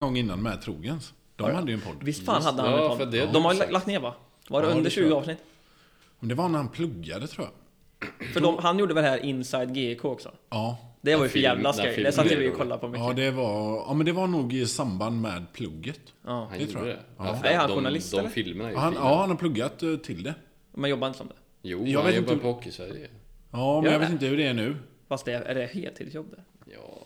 gång innan med Trogens. De Ja, hade ju en podd. Visst fan hade han Ja, en podd. det- De har exakt. lagt ner va? Var det Ja, under det tror 20 jag. avsnitt? Men det var när han pluggade tror jag. För de, han gjorde väl det här Inside GEK också? Ja. Det var ju för jävla skoj. Det satt vi och kollade på mycket. Ja, det var, ja, men det var nog i samband med plugget. Ja. Han Det gjorde tror jag. det. Ja. Är han de, journalist, de, eller? filmerna är ju Han, fina. ja, han har pluggat eh, till det. Man jobbar inte som det. Jo, Jag han vet jobbar inte- på Hockeysverige. Ja, men Ja, jag vet inte hur det är nu. Fast det är, är det heltidsjobb det? Ja,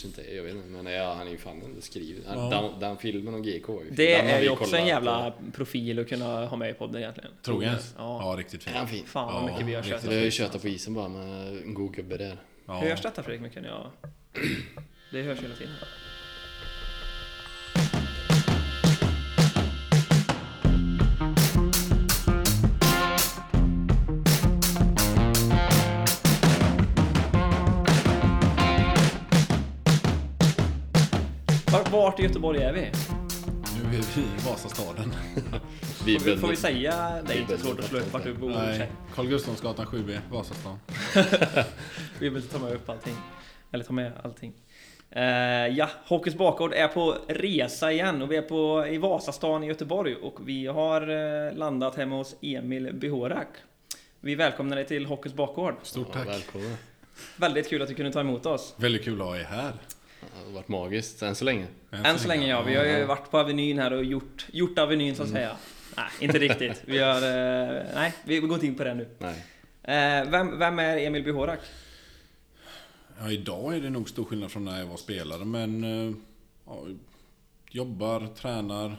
kanske inte. Jag vet inte. Men ja, han är ju fan ändå skriven. Ja. Den, den filmen om GK är ju. Det är ju också en jävla på. profil att kunna ha med i podden egentligen. Trogens? Ja. Ja, riktigt fin. Är han fin? Fan vad Ja, mycket vi har kört. Vi har ju tjötat på isen bara med en god gubbe där. Ja. Hörs detta Fredrik mycket när jag... Det hörs hela tiden. Vart i Göteborg är vi? Nu är vi i Vasastaden. Får vi, får vi säga? Det är inte svårt att slå upp vart du bor. Nej. Carl Gustafsgatan 7B, Vasastan. Vi vill ta med upp allting. Eller ta med allting. Eh, ja, Hockey's bakgård är på resa igen och vi är på, i Vasastan i Göteborg och vi har eh, landat hemma hos Emil Behorak. Vi välkomnar dig till Hockey's bakgård. Stort Ja, tack. välkomna. Väldigt kul att du kunde ta emot oss. Väldigt kul att ha er här. Det har varit magiskt än så länge. Än så länge ja, vi har ju varit på Avenyn här och gjort, gjort Avenyn så att säga. Nej, inte riktigt. Vi har... Eh, nej, vi går inte in på det nu. Nej. Eh, vem, vem är Emil Behorak? Ja, idag är det nog stor skillnad från när jag var spelare, men... eh, Ja, jobbar, tränar,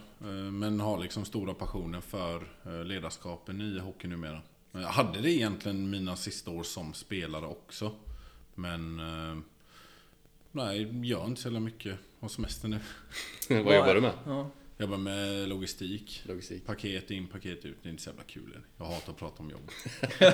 men har liksom stora passioner för ledarskapen i hockey numera. Jag hade det egentligen mina sista år som spelare också. Men... eh, Nej, gör inte så jävla mycket. Har semester nu. Vad jobbar du med? Ja. Jobbar med logistik. Logistik. Paket in, paket ut. Det är inte så jävla kul. Jag hatar att prata om jobb.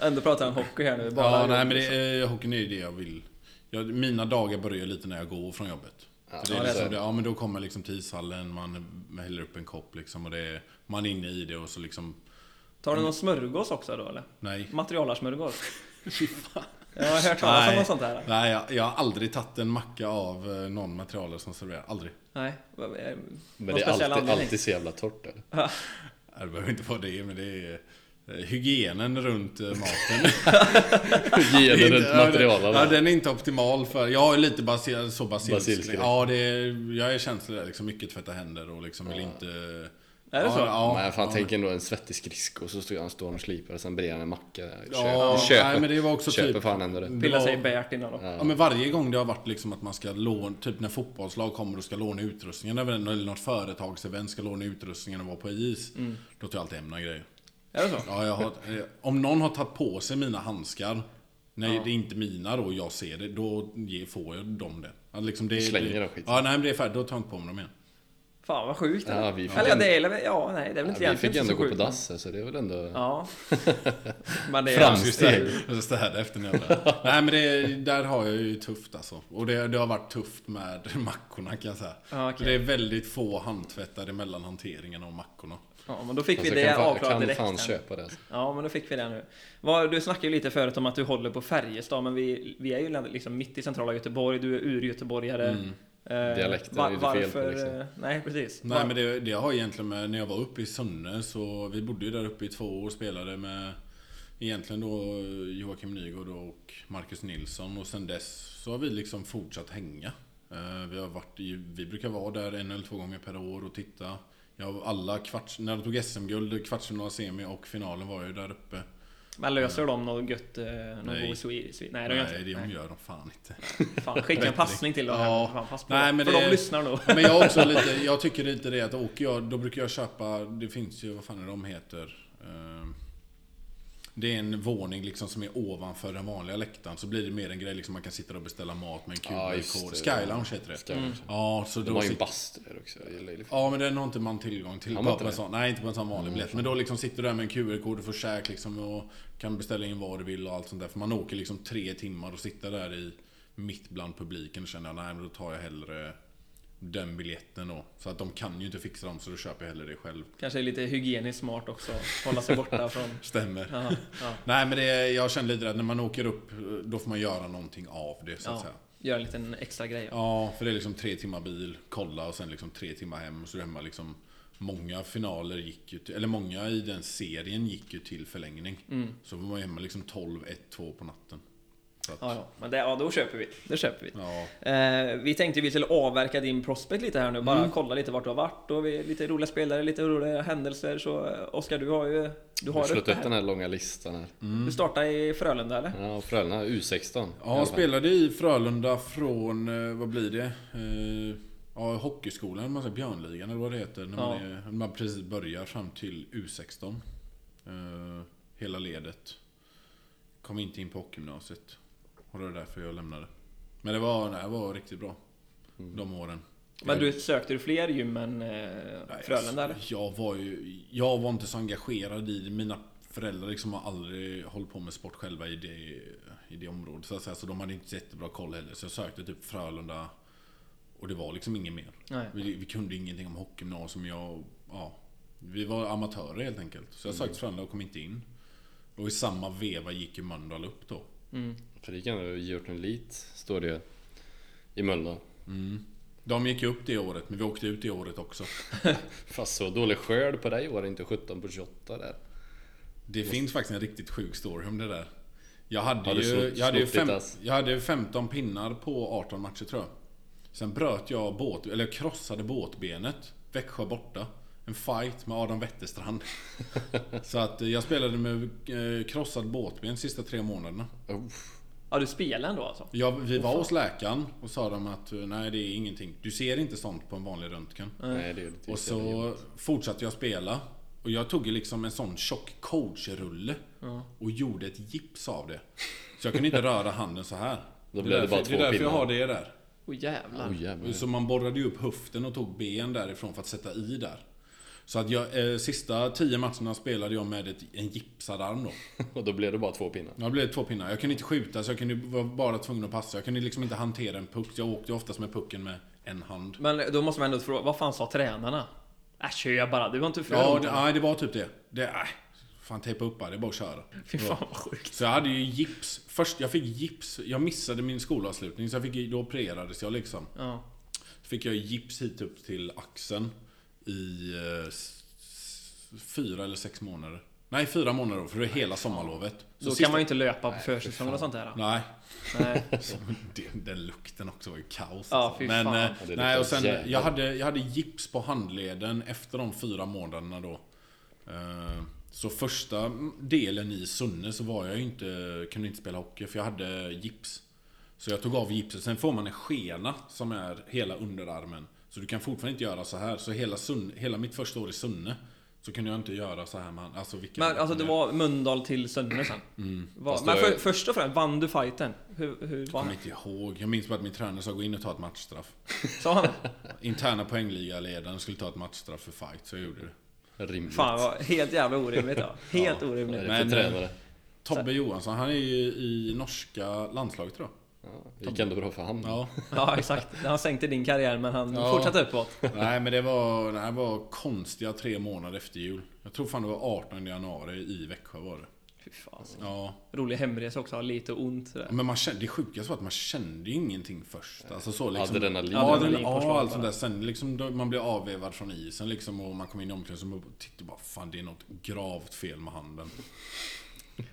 Ändå pratar han hockey här nu. Bara Ja, nej men det, liksom. är- hockeyn är ju det jag vill. Jag, mina dagar börjar lite när jag går från jobbet. Ja, det är ja, liksom det, ja men då kommer liksom till ishallen, man häller upp en kopp liksom och det är, man är inne i det och så liksom, Tar du någon smörgås också då eller? nej. Materialarsmörgås? Fy fan. Jag har hört talas om Nej. något sånt här. Nej, jag, jag har aldrig tagit en macka av eh, någon materialare som serverar. Aldrig. Nej. vad- eh, Men det är alltid, anledning? alltid så jävla torrt eller? Nej, Det behöver inte vara det, men det är eh, hygienen runt maten. Inte- runt ja, den- materialen. Ja, den är inte optimal för... Jag är lite basil, så. Basilsk, Ja, det är, jag är känslig där. Liksom mycket tvätta händer och liksom vill inte... Är det ja, så? Ja, Men fan, ja. tänk ändå en svettig skridsko så står han står han och slipar och sen bredvid en macka. Ja, köper, nej, men det var också köper typ- fan ändå det. Pilla sig Bert innan då. Ja men varje gång det har varit liksom att man ska låna, typ när fotbollslag kommer och ska låna utrustningen eller något företagsevent ska låna utrustningen och vara på is. Då tar jag alltid hem några grejer. Är det så? Ja, jag har, eh, om någon har tagit på sig mina handskar, när det är inte mina då och jag ser det, då får jag dem det. Ja, liksom det Slänger dem skit. Ja, nej men det är färdigt, då tar jag inte på mig dem igen. Fan vad sjukt. Ja, eller? vi fick Eller ja, ändå- det är väl... Ja, nej, det är väl Ja, inte vi egentligen fick ändå så gå på sjukt. dass så det är väl ändå... Ja. Men det är... Framsteg. Så städa efter när jag Nej men det, där har jag ju tufft alltså. Och det, det har varit tufft med mackorna kan jag säga. Ja. För Det är väldigt få handtvättar mellan hanteringen av mackorna. Ja, men då fick vi Alltså, det jag kan, fan- avklarat jag kan direkt. fan köpa det. Alltså. Ja, men då fick vi det nu. Du snackade ju lite förut om att du håller på Färjestad, men vi, vi är ju liksom mitt i centrala Göteborg, du är ur-göteborgare. Mm. Eh, Dialekten va- är ju inte fel på, varför, liksom. eh, Nej, precis. Nej men det, det har egentligen med, när jag var uppe i Sunne så vi bodde ju där uppe i två år och spelade med Egentligen då Joakim Nygård och Marcus Nilsson och sen dess så har vi liksom fortsatt hänga. Eh, Vi har varit i, vi brukar vara där en eller två gånger per år och titta. Jag alla kvarts, när de tog SM-guld, kvartsfinal, semi och finalen var jag ju där uppe. Men löser de något gött, eh, någon Nej. god swe- swe- Nej, de gör Nej, inte det Nej. gör de fan inte. Fan, skicka en passning till dem. Ja. Fan, pass på. Nej, men För det- de lyssnar nog. Men jag också lite, jag tycker lite det att åker jag, då brukar jag köpa, det finns ju, vad fan är de heter? Eh, Det är en våning liksom som är ovanför den vanliga läktaren. Så blir det mer en grej liksom man kan sitta och beställa mat med en QR-kod. det. Sky Lounge heter det. Jag- Ja, så De då har ju en bastu där också. Ja men den har inte man tillgång till på, en sån, Nej inte på en sån vanlig biljett. Men då liksom sitter du där med en QR-kod och får käk liksom och kan beställa in vad du vill och allt sånt där. För man åker liksom tre timmar och sitter där i mitt bland publiken och känner jag nej men då tar jag hellre den biljetten då. Så att de kan ju inte fixa dem så då köper jag hellre det själv. Kanske lite hygieniskt smart också. Hålla sig borta från... Stämmer. Ja, ja. Nej men det, jag känner lite att när man åker upp då får man göra någonting av det så att Ja. säga. göra en liten extra grej. Ja, för det är liksom tre timmar bil, kolla och sen liksom tre timmar hem. Och så är hemma liksom Många finaler gick ju till, eller många i den serien gick ju till förlängning. Mm. Så var man hemma liksom 12, 1, 2 på natten. Att, Ja, ja. Men det, ja, då köper vi. Det köper vi. ja. Eh, vi tänkte vi skulle avverka din prospect lite här nu, bara Mm. kolla lite vart du har varit och vi, lite roliga spelare, lite roliga händelser. Så eh, Oskar, du har ju... Du har slått upp den här. långa listan här. Du startade i Frölunda eller? Ja, Frölunda U16. i alla Ja, fall. spelade i Frölunda från, eh, vad blir det? Eh, Ja, hockeyskolan, man säger Björnligan eller vad det heter. När man, är, när man precis börjar fram till U16. Eh, hela ledet. Kom inte in på hockeygymnasiet. Och det var därför jag lämnade. Men det var, nej, det var riktigt bra. Mm. De åren. Men du, sökte du fler gym än eh, Nej, Frölunda eller? Jag var ju, jag var inte så engagerad i det. Mina föräldrar liksom har aldrig hållit på med sport själva i det, i det området. Så, att säga. så de hade inte så jättebra koll heller. Så jag sökte typ Frölunda. Och det var liksom inget mer. Vi, vi kunde ingenting om hockeygymnasium. Jag, ja, vi var amatörer helt enkelt. Så jag sökte Frölunda och kom inte in. Och i samma veva gick ju Mölndal upp då. Mm. Du gjort en lit, står det. I Mölndal. Mm. De gick upp det året, men vi åkte ut det året också. Fast så dålig skörd på dig var det inte 17 på 28 där. Det finns faktiskt en riktigt sjuk story om det där. Jag hade ju, slott- jag hade ju fem, jag hade 15 pinnar på 18 matcher tror jag. Sen bröt jag båt, eller krossade båtbenet. Växjö borta. En fight med Adam Wetterstrand. Så att jag spelade med eh, krossad båtben sista tre månaderna. Uff, Ja, du spelade ändå alltså? Jag, vi var hos läkaren och sa de att nej det är ingenting. Du ser inte sånt på en vanlig röntgen. nej det är Och så fortsatte jag spela. Och jag tog liksom en sån tjock coachrulle och gjorde ett gips av det. Så jag kunde inte röra handen så här. Då blev det bara därför, två det är därför jag har det där. Åh jävlar. Oj jävlar. Så man borrade ju upp höften och tog ben därifrån för att sätta i där. Så att jag, eh, sista tio matcherna spelade jag med ett, en gipsad arm då. Och då blev det bara två pinnar. Ja, det blev två pinnar. Jag kunde inte skjuta så jag kunde vara bara tvungen att passa. Jag kunde liksom inte hantera en puck. Jag åkte oftast med pucken med en hand. Men då måste man ändå fråga, vad fan sa tränarna? Äh, kör bara, du var inte för Ja, det, nej, det var typ det. det äh, fan, tejpa upp bara. Det är bara att köra. Fy fan vad sjukt. Så jag hade ju gips. Först, jag fick gips. Jag missade min skolavslutning så jag fick, då opererades jag liksom. Ja. Så fick jag gips hit upp till axeln i eh, fyra eller sex månader. Nej, fyra månader då, för det är hela sommarlovet. Så Då sista- kan man ju inte löpa på försäsongen och sånt där. Nej, Nej. det, den lukten också var ju kaos. Ja, alltså. fy Men, fan. eh, nej, och sen, jag hade, jag hade gips på handleden efter de fyra månaderna då. Eh, Så första delen i Sunne så var jag ju inte, kunde inte spela hockey för jag hade gips. Så jag tog av gipset. Sen får man en skena som är hela underarmen. Så du kan fortfarande inte göra så här. Så hela, Sunne, hela mitt första år i Sunne så kunde jag inte göra så här med Alltså vilka Men alltså det var Mölndal till Sunne sen? Mm. Var, men då för, först och främst, vann du fighten? Hur, hur Jag vann kommer inte ihåg. Jag minns bara att min tränare sa gå in och ta ett matchstraff. Sa han Interna poängligaledaren skulle ta ett matchstraff för fight, så jag gjorde det. Rimligt. Fan vad helt jävla orimligt ja. Helt är orimligt. Men, för eh, tränare? Tobbe Johansson, han är ju i norska landslaget tror Ja, det gick ändå bra för han. Ja. Ja exakt. Han sänkte din karriär men han Ja. fortsatte uppåt. Nej men det var, det här var konstiga tre månader efter jul. Jag tror fan det var 18 januari i Växjö var det. Fy fan. Ja. Rolig hemresa också, ha lite ont sådär. Men man kände, det sjukaste var att man kände ju ingenting först. Alltså så liksom. Adrenalin. Ja, Adrenalin ja allt sånt där. Sen liksom då man blev avvevad från isen liksom och man kom in i omklädningsrummet och tyckte bara fan det är något gravt fel med handen.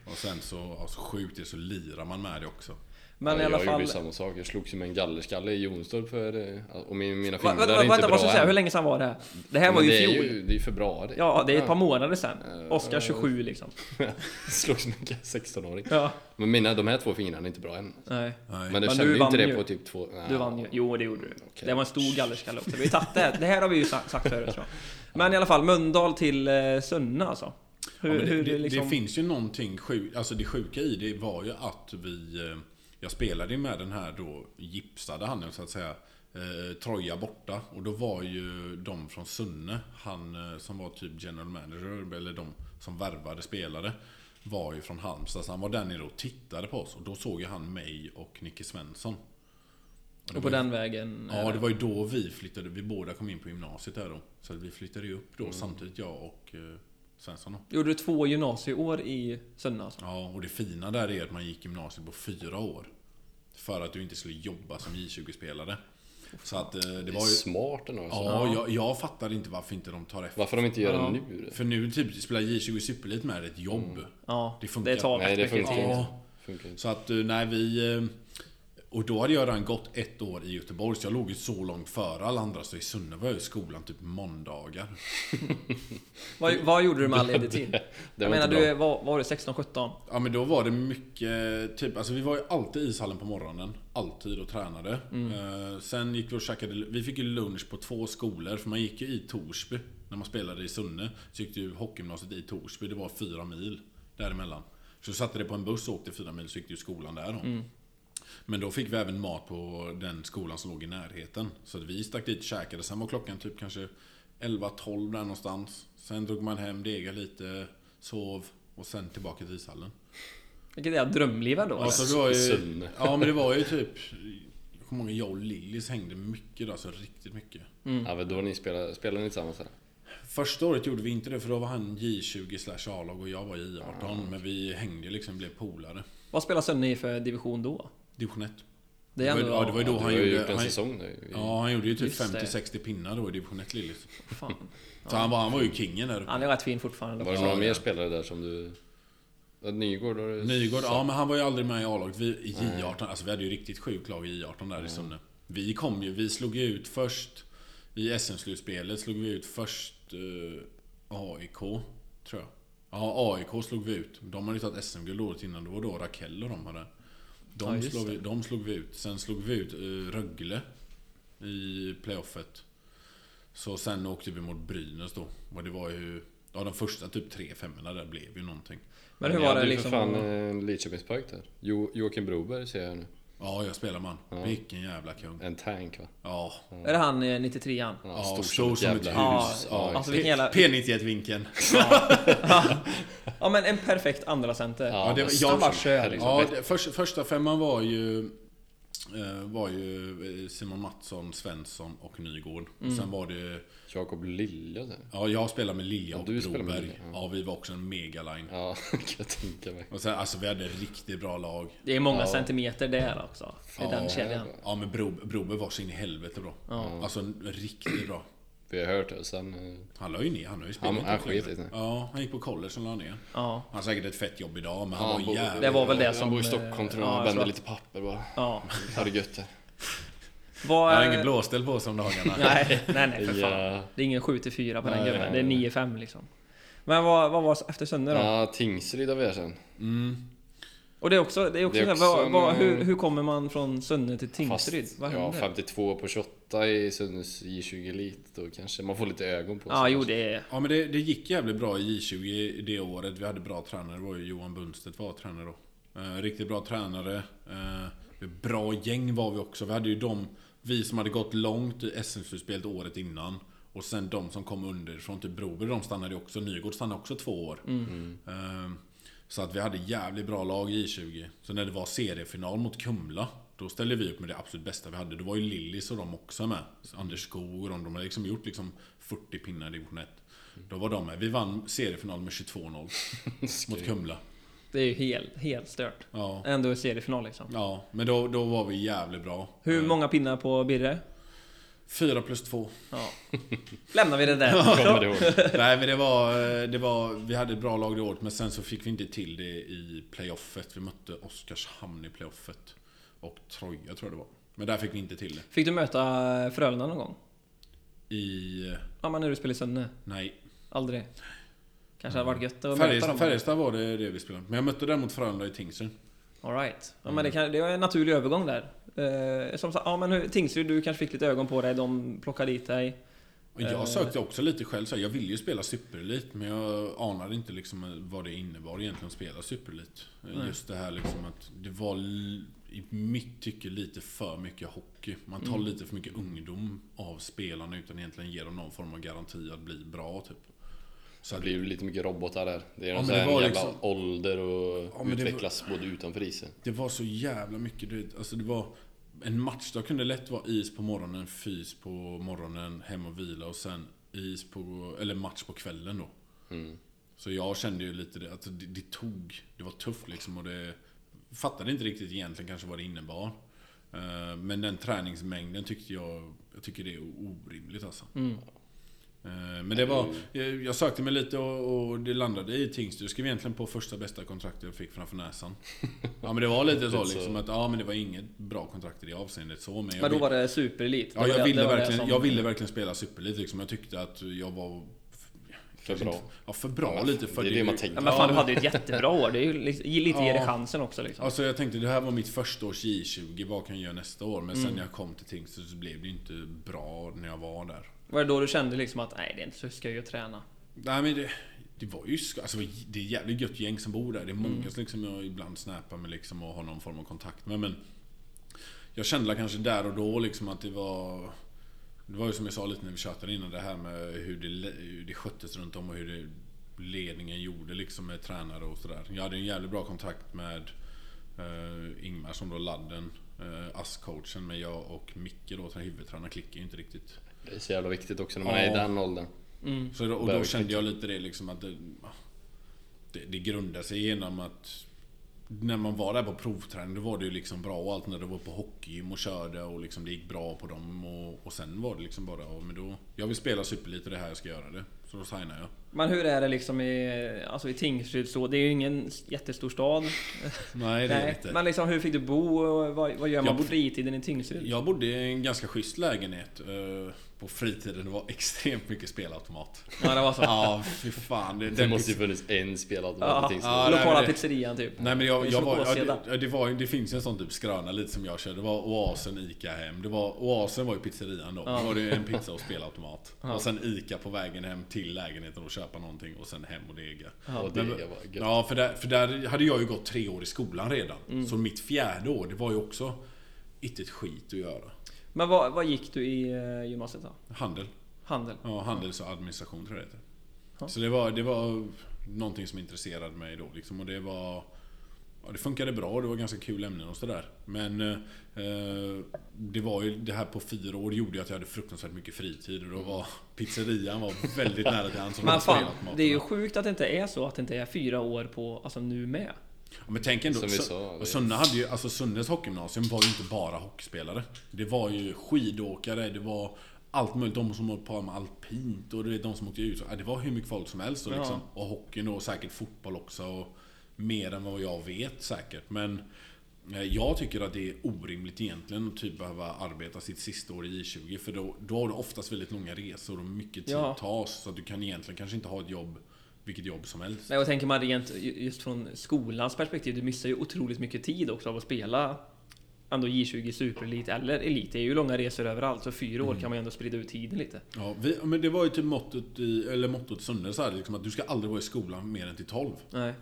Och sen så, så sjukt det så lirar man med det också. Men ja, i alla jag fall... gjorde ju samma sak. Jag slogs ju med en gallerskalle i Jonstorp för... eh, Och min, mina Va, fingrar vänta, är inte vänta, bra vad ska jag säga? Hur länge sedan var det här? Det här Men var ju i det är fjol. ju, det är ju februari. Ja, det är ett par månader sedan. Eh, Oskar 27 liksom. Slogs med en 16-åring. Ja. Men mina, de här två fingrarna är inte bra än. Nej. Nej. Men det Men kände du ju inte det ju. på typ två... Du vann ju. Jo, det gjorde du. Okej. Det var en stor gallerskalle också. Vi har det här. Det här har vi ju sa- sagt förut tror jag. Men i alla fall, Mölndal till eh, Sunne alltså. Hur, Ja, det, hur det, liksom... det finns ju någonting sjukt, alltså det sjuka i det var ju att vi... Jag spelade ju med den här då gipsade handen så att säga. Eh, Troja borta. Och då var ju de från Sunne, han eh, som var typ general manager, eller de som värvade spelare. Var ju från Halmstad, så han var där nere och tittade på oss. Och då såg ju han mig och Nicke Svensson. det Och på ju- den vägen... Ja, det var ju då vi flyttade, vi båda kom in på gymnasiet där då. Så vi flyttade ju upp då samtidigt jag och eh, Svensson då. Gjorde du två gymnasieår i Sunne alltså? Ja, och det fina där är att man gick gymnasiet på fyra år. För att du inte skulle jobba som J20-spelare. Så att eh, det Det är var ju... smart ändå. Alltså. Ja, jag, jag fattar inte varför inte de tar efter. Varför de inte gör Ja. det nu? För nu typ spelar J20 Superlit med är ett jobb. Ja, Det funkar. det tar Nej, det funkar inte. Ja. Funkar inte. Så att eh, nej, vi... Och då hade jag redan gått ett år i Göteborg, så jag låg ju så långt före alla andra. Så i Sunne var jag i skolan typ måndagar. Vad, vad gjorde du med all ledig tid? Jag menar, du bra. var, du 16-17? Ja men då var det mycket, typ, alltså vi var ju alltid i ishallen på morgonen. Alltid och tränade. Eh, sen gick vi och käkade, vi fick ju lunch på två skolor. För man gick ju i Torsby. När man spelade i Sunne. Så gick ju hockeygymnasiet i Torsby. Det var fyra mil däremellan. Så satte det på en buss och åkte fyra mil så gick ju skolan där då. Men då fick vi även mat på den skolan som låg i närheten. Så att vi stack dit och käkade. Sen var klockan typ kanske 11-12 där någonstans. Sen drog man hem, degade lite, sov och sen tillbaka till ishallen. Vilket är drömliv ändå. Ja, eller? så det var ju, ja men det var ju typ... Jag kommer ihåg jag och Lillis hängde mycket då, alltså riktigt mycket. Ja, men då ni spelade, spelade ni tillsammans eller? Första året gjorde vi inte det för då var han J20 slash A-lag och jag var J18. Men vi hängde liksom, blev polare. Vad spelar Sunne i för division då? Division 1. Det är var- ja, det var ju då han ju gjorde... Han, säsong nu. i- ja, han gjorde ju typ Just det. 50-60 pinnar då i division 1 Lillis. Fan. Så han, var, han var ju kingen där uppe. Han är rätt fin fortfarande. Var det Ja, några ja. mer spelare där som du... Ja, Nygård har du Nygård, ja men han var ju aldrig med i A-laget. Vi, i J18, alltså vi hade ju riktigt sjukt lag i J18 där i Sunne. Vi kom ju, vi slog ju ut först i SM-slutspelet slog vi ut först eh, AIK, tror jag. Ja, AIK slog vi ut. De hade ju tagit SM-guld året innan, det var då Rakell och de hade. Ja, De, just slog, vi, de slog vi ut. Sen slog vi ut eh, Rögle i playoffet. Så sen åkte vi mot Brynäs då. Och det var ju... Ja, de första typ tre femmorna där blev ju någonting. Men hur Ni var hade det ju liksom? för fan en Lidköpingspojk där. Jo, Joakim Broberg ser jag nu. Ja, jag spelar man. Ja. Vilken jävla kung. En tank va? Ja. Är det han eh, 93an? Ja, stor, stor som ett hus. Ja, Ja, alltså vilken jävla... P91-vinkeln. Ja men en perfekt andra center. Ja, Ja, det var- var jag- jag, kör, liksom. Ja, det, först, första femman var ju... eh, Var ju eh, Simon Mattsson, Svensson och Nygård. Mm. Sen var det... Jakob Lilja. Ja, jag spelade med Lilja Ja, och med Broberg. Lilja, ja. Ja, vi var också en megaline. Ja, kan jag tänka mig. Och sen, alltså vi hade riktigt bra lag. Det är många Ja. centimeter där också. I den kedjan. Ja, men Bro, Broberg var så in i helvete bra. Alltså riktigt bra. Vi har hört det. Sen... eh, Han la ju ner, han har ju spelat Han- han i det. Ja, han gick på college och la ner. Ja. Han har säkert ett fett jobb idag, men Han han var jävligt Det var väl det Han som... bor i eh, Stockholm tror jag. ja, Han jag vänder lite papper bara. Ja. Ha det gött det. Vad... Han har inget blåställ på sig om dagarna. Nej, nej, nej för fan. Det är ingen 7-4 på den Nej, gubben. nej, Det är 9-5 liksom. Men vad, vad var efter Sunne då? Ja, Tingsryd har vi sen. Mm. Och det är också, det är också, Det är så här, också vad, vad, en, hur, eh, hur kommer man från Sunne till Tingsryd? Fast, Vad ja, händer? 52 på 28 i Sunnes J20 Elit. Då kanske man får lite ögon på Ja, jo det är... Ja men det, det gick jävligt bra i J20 det året. Vi hade bra tränare. Det var ju Johan Bundstedt var tränare då. Eh, riktigt bra tränare. Eh, bra gäng var vi också. Vi hade ju de, vi som hade gått långt i SM-slutspelet året innan. Och sen de som kom underifrån, typ Broberg, de stannade ju också. Nygård stannade också två år. Eh, så att vi hade jävligt bra lag i J20. Så när det var seriefinal mot Kumla, då ställde vi upp med det absolut bästa vi hade. Då var ju Lillis och de också med. Anders Skog och de, de hade liksom gjort liksom 40 pinnar i division 1. Då var de med. Vi vann seriefinal med 22-0 mot Kumla. Det är ju helt, helt stört. Ja. Ändå i seriefinal liksom. Ja, men då, då var vi jävligt bra. Hur Eh, många pinnar på Birre? Fyra plus två. Ja. Lämnar vi det där. Ihåg? Nej men det var, eh, det var, vi hade ett bra lag det året men sen så fick vi inte till det i playoffet. Vi mötte Oskarshamn i playoffet. Och Troja tror jag det var. Men där fick vi inte till det. Fick du möta Frölunda någon gång? I... eh, Ja men när du spelade i Sunne? Nej. Aldrig? Kanske hade varit gött att möta Färjestad, dem? Färjestad var det, det vi spelade. Men jag mötte däremot Frölunda i Tingsryd. Alright. Ja, men det, kan, det är en naturlig övergång där. Eh, som sagt, ja men hur, Tingsryd, du kanske fick lite ögon på dig, de plockade dit dig. Och Eh. jag sökte också lite själv så här, Jag ville ju spela superelit men jag anade inte liksom vad det innebar egentligen att spela superelit. Eh. Just det här liksom att det var i mitt tycke lite för mycket hockey. Man tar Mm. lite för mycket ungdom av spelarna utan egentligen ge dem någon form av garanti att bli bra typ. Så Det blir ju lite mycket robotar där. Det är Ja, var jävla liksom- ålder och Ja, utvecklas både utanför isen. det var så jävla mycket. Du vet, alltså det var en matchdag kunde lätt vara is på morgonen, fys på morgonen, hem och vila och sen is på, eller match på kvällen då. Mm. Så jag kände ju lite det, att det, det tog, det var tufft liksom och det... fattade inte riktigt egentligen kanske vad det innebar. Eh, Men den träningsmängden tyckte jag, jag tycker det är orimligt alltså. Mm. Eh, Men det var, jag sökte mig lite och, det landade i Tingsryd. Jag skrev egentligen på första bästa kontraktet jag fick framför näsan. Ja men det var lite så liksom att, ja men det var inget bra kontrakt i det avseendet så. Men, jag Men då vill- var det superelit? Ja, jag det- ville, det var det verkligen, som- jag ville verkligen spela superelit liksom. Jag tyckte att jag var... För bra. Ja, för bra Ja, lite. För det är det man tänker. Ja, men fan, du hade ju ett jättebra år. Det är ju lite, lite ge dig Ja. chansen också liksom. Alltså jag tänkte det här var mitt första års J20, vad kan jag göra nästa år? Men sen Mm. när jag kom till Tingsryd så blev det inte bra när jag var där. Var det då du kände liksom att nej, det är inte så skoj att träna? Nej men det, det var ju sk- alltså, det är jävligt gött gäng som bor där. Det är många Mm. som liksom jag ibland snappar med liksom och har någon form av kontakt med. Men jag kände kanske där och då liksom att det var... Det var ju som jag sa lite när vi tjatade innan det här med hur det, hur det sköttes runt om och hur det, ledningen gjorde liksom med tränare och sådär. Jag hade en jävligt bra kontakt med eh, Ingmar som då ladden, uh, ASS-coachen, men jag och Micke då, huvudtränaren, klickar ju inte riktigt. Det är så jävla viktigt också när man Ja. är i den åldern. Mm. Så då, och då Behöver kände jag lite det liksom att det, det, det grundar sig genom att när man var där på provträning då var det ju liksom bra och allt när du var på hockeygym och körde och liksom det gick bra på dem och, och sen var det liksom bara ja, men då Jag vill spela superlite det är här jag ska göra det. Så då signar jag. Men hur är det liksom i, alltså i Tingsryd så? Det är ju ingen jättestor stad. Nej det är det inte. men liksom hur fick du bo och vad, vad gör man Jag på fritiden i Tingsryd? Jag bodde i en ganska schysst lägenhet eh, på fritiden. Var extremt mycket spelautomat. Ja, det var så. Ja, fy fan. Det, Det måste ju funnits en spelautomat Ja. Ja, nej, Lokala det- pizzerian typ. Nej men jag, jag var, ja, det, ja, det, var, det finns ju en sån typ skröna lite som jag körde. Det var Oasen, Ica hem. Det var, Oasen var ju pizzerian då. Ja. Då var det en pizza och spelautomat. Ja. Och sen Ica på vägen hem till lägenheten och köpa någonting och sen hem och dega. Och det Men- var gött. Ja, för där, för där hade jag ju gått tre år i skolan redan. Mm. Så mitt fjärde år, det var ju också inte ett skit att göra. Men vad, vad gick du i eh, gymnasiet då? Handel. Handel? Ja, handels och administration tror jag det heter. Ja. Så det var, det var någonting som intresserade mig då liksom. Och det var... Ja, det funkade bra. Det var ganska kul ämnen och sådär. Men eh, det var ju det här på fyra år gjorde ju att jag hade fruktansvärt mycket fritid. Och då var pizzerian var väldigt nära till hands. Men fan, det är ju sjukt att det inte är så att det inte är fyra år på, alltså nu med. Men tänk ändå, Som vi sa, det- Sunne hade ju, alltså Sunnes hockeygymnasium var ju inte bara hockeyspelare. Det var ju skidåkare, det var allt möjligt. De som höll på med alpint och du vet, de som åkte ut. Ja, Det var hur mycket folk som helst. Och, Ja. liksom, och hockeyn och säkert fotboll också. Och mer än vad jag vet säkert. Men eh, jag tycker att det är orimligt egentligen att typ behöva arbeta sitt sista år i J20. För då, då har du oftast väldigt långa resor och mycket tid Ja. tas. Så att du kan egentligen kanske inte ha ett jobb, vilket jobb som helst. Nej, och tänker man rent ju- just från skolans perspektiv, du missar ju otroligt mycket tid också av att spela ändå J20 Superelit eller Elit. Det är ju långa resor överallt, så fyra Mm. år kan man ju ändå sprida ut tiden lite. Ja, vi, men det var ju typ mottot i, eller mottot Sunne så här, liksom att du ska aldrig vara i skolan mer än till 12. Nej,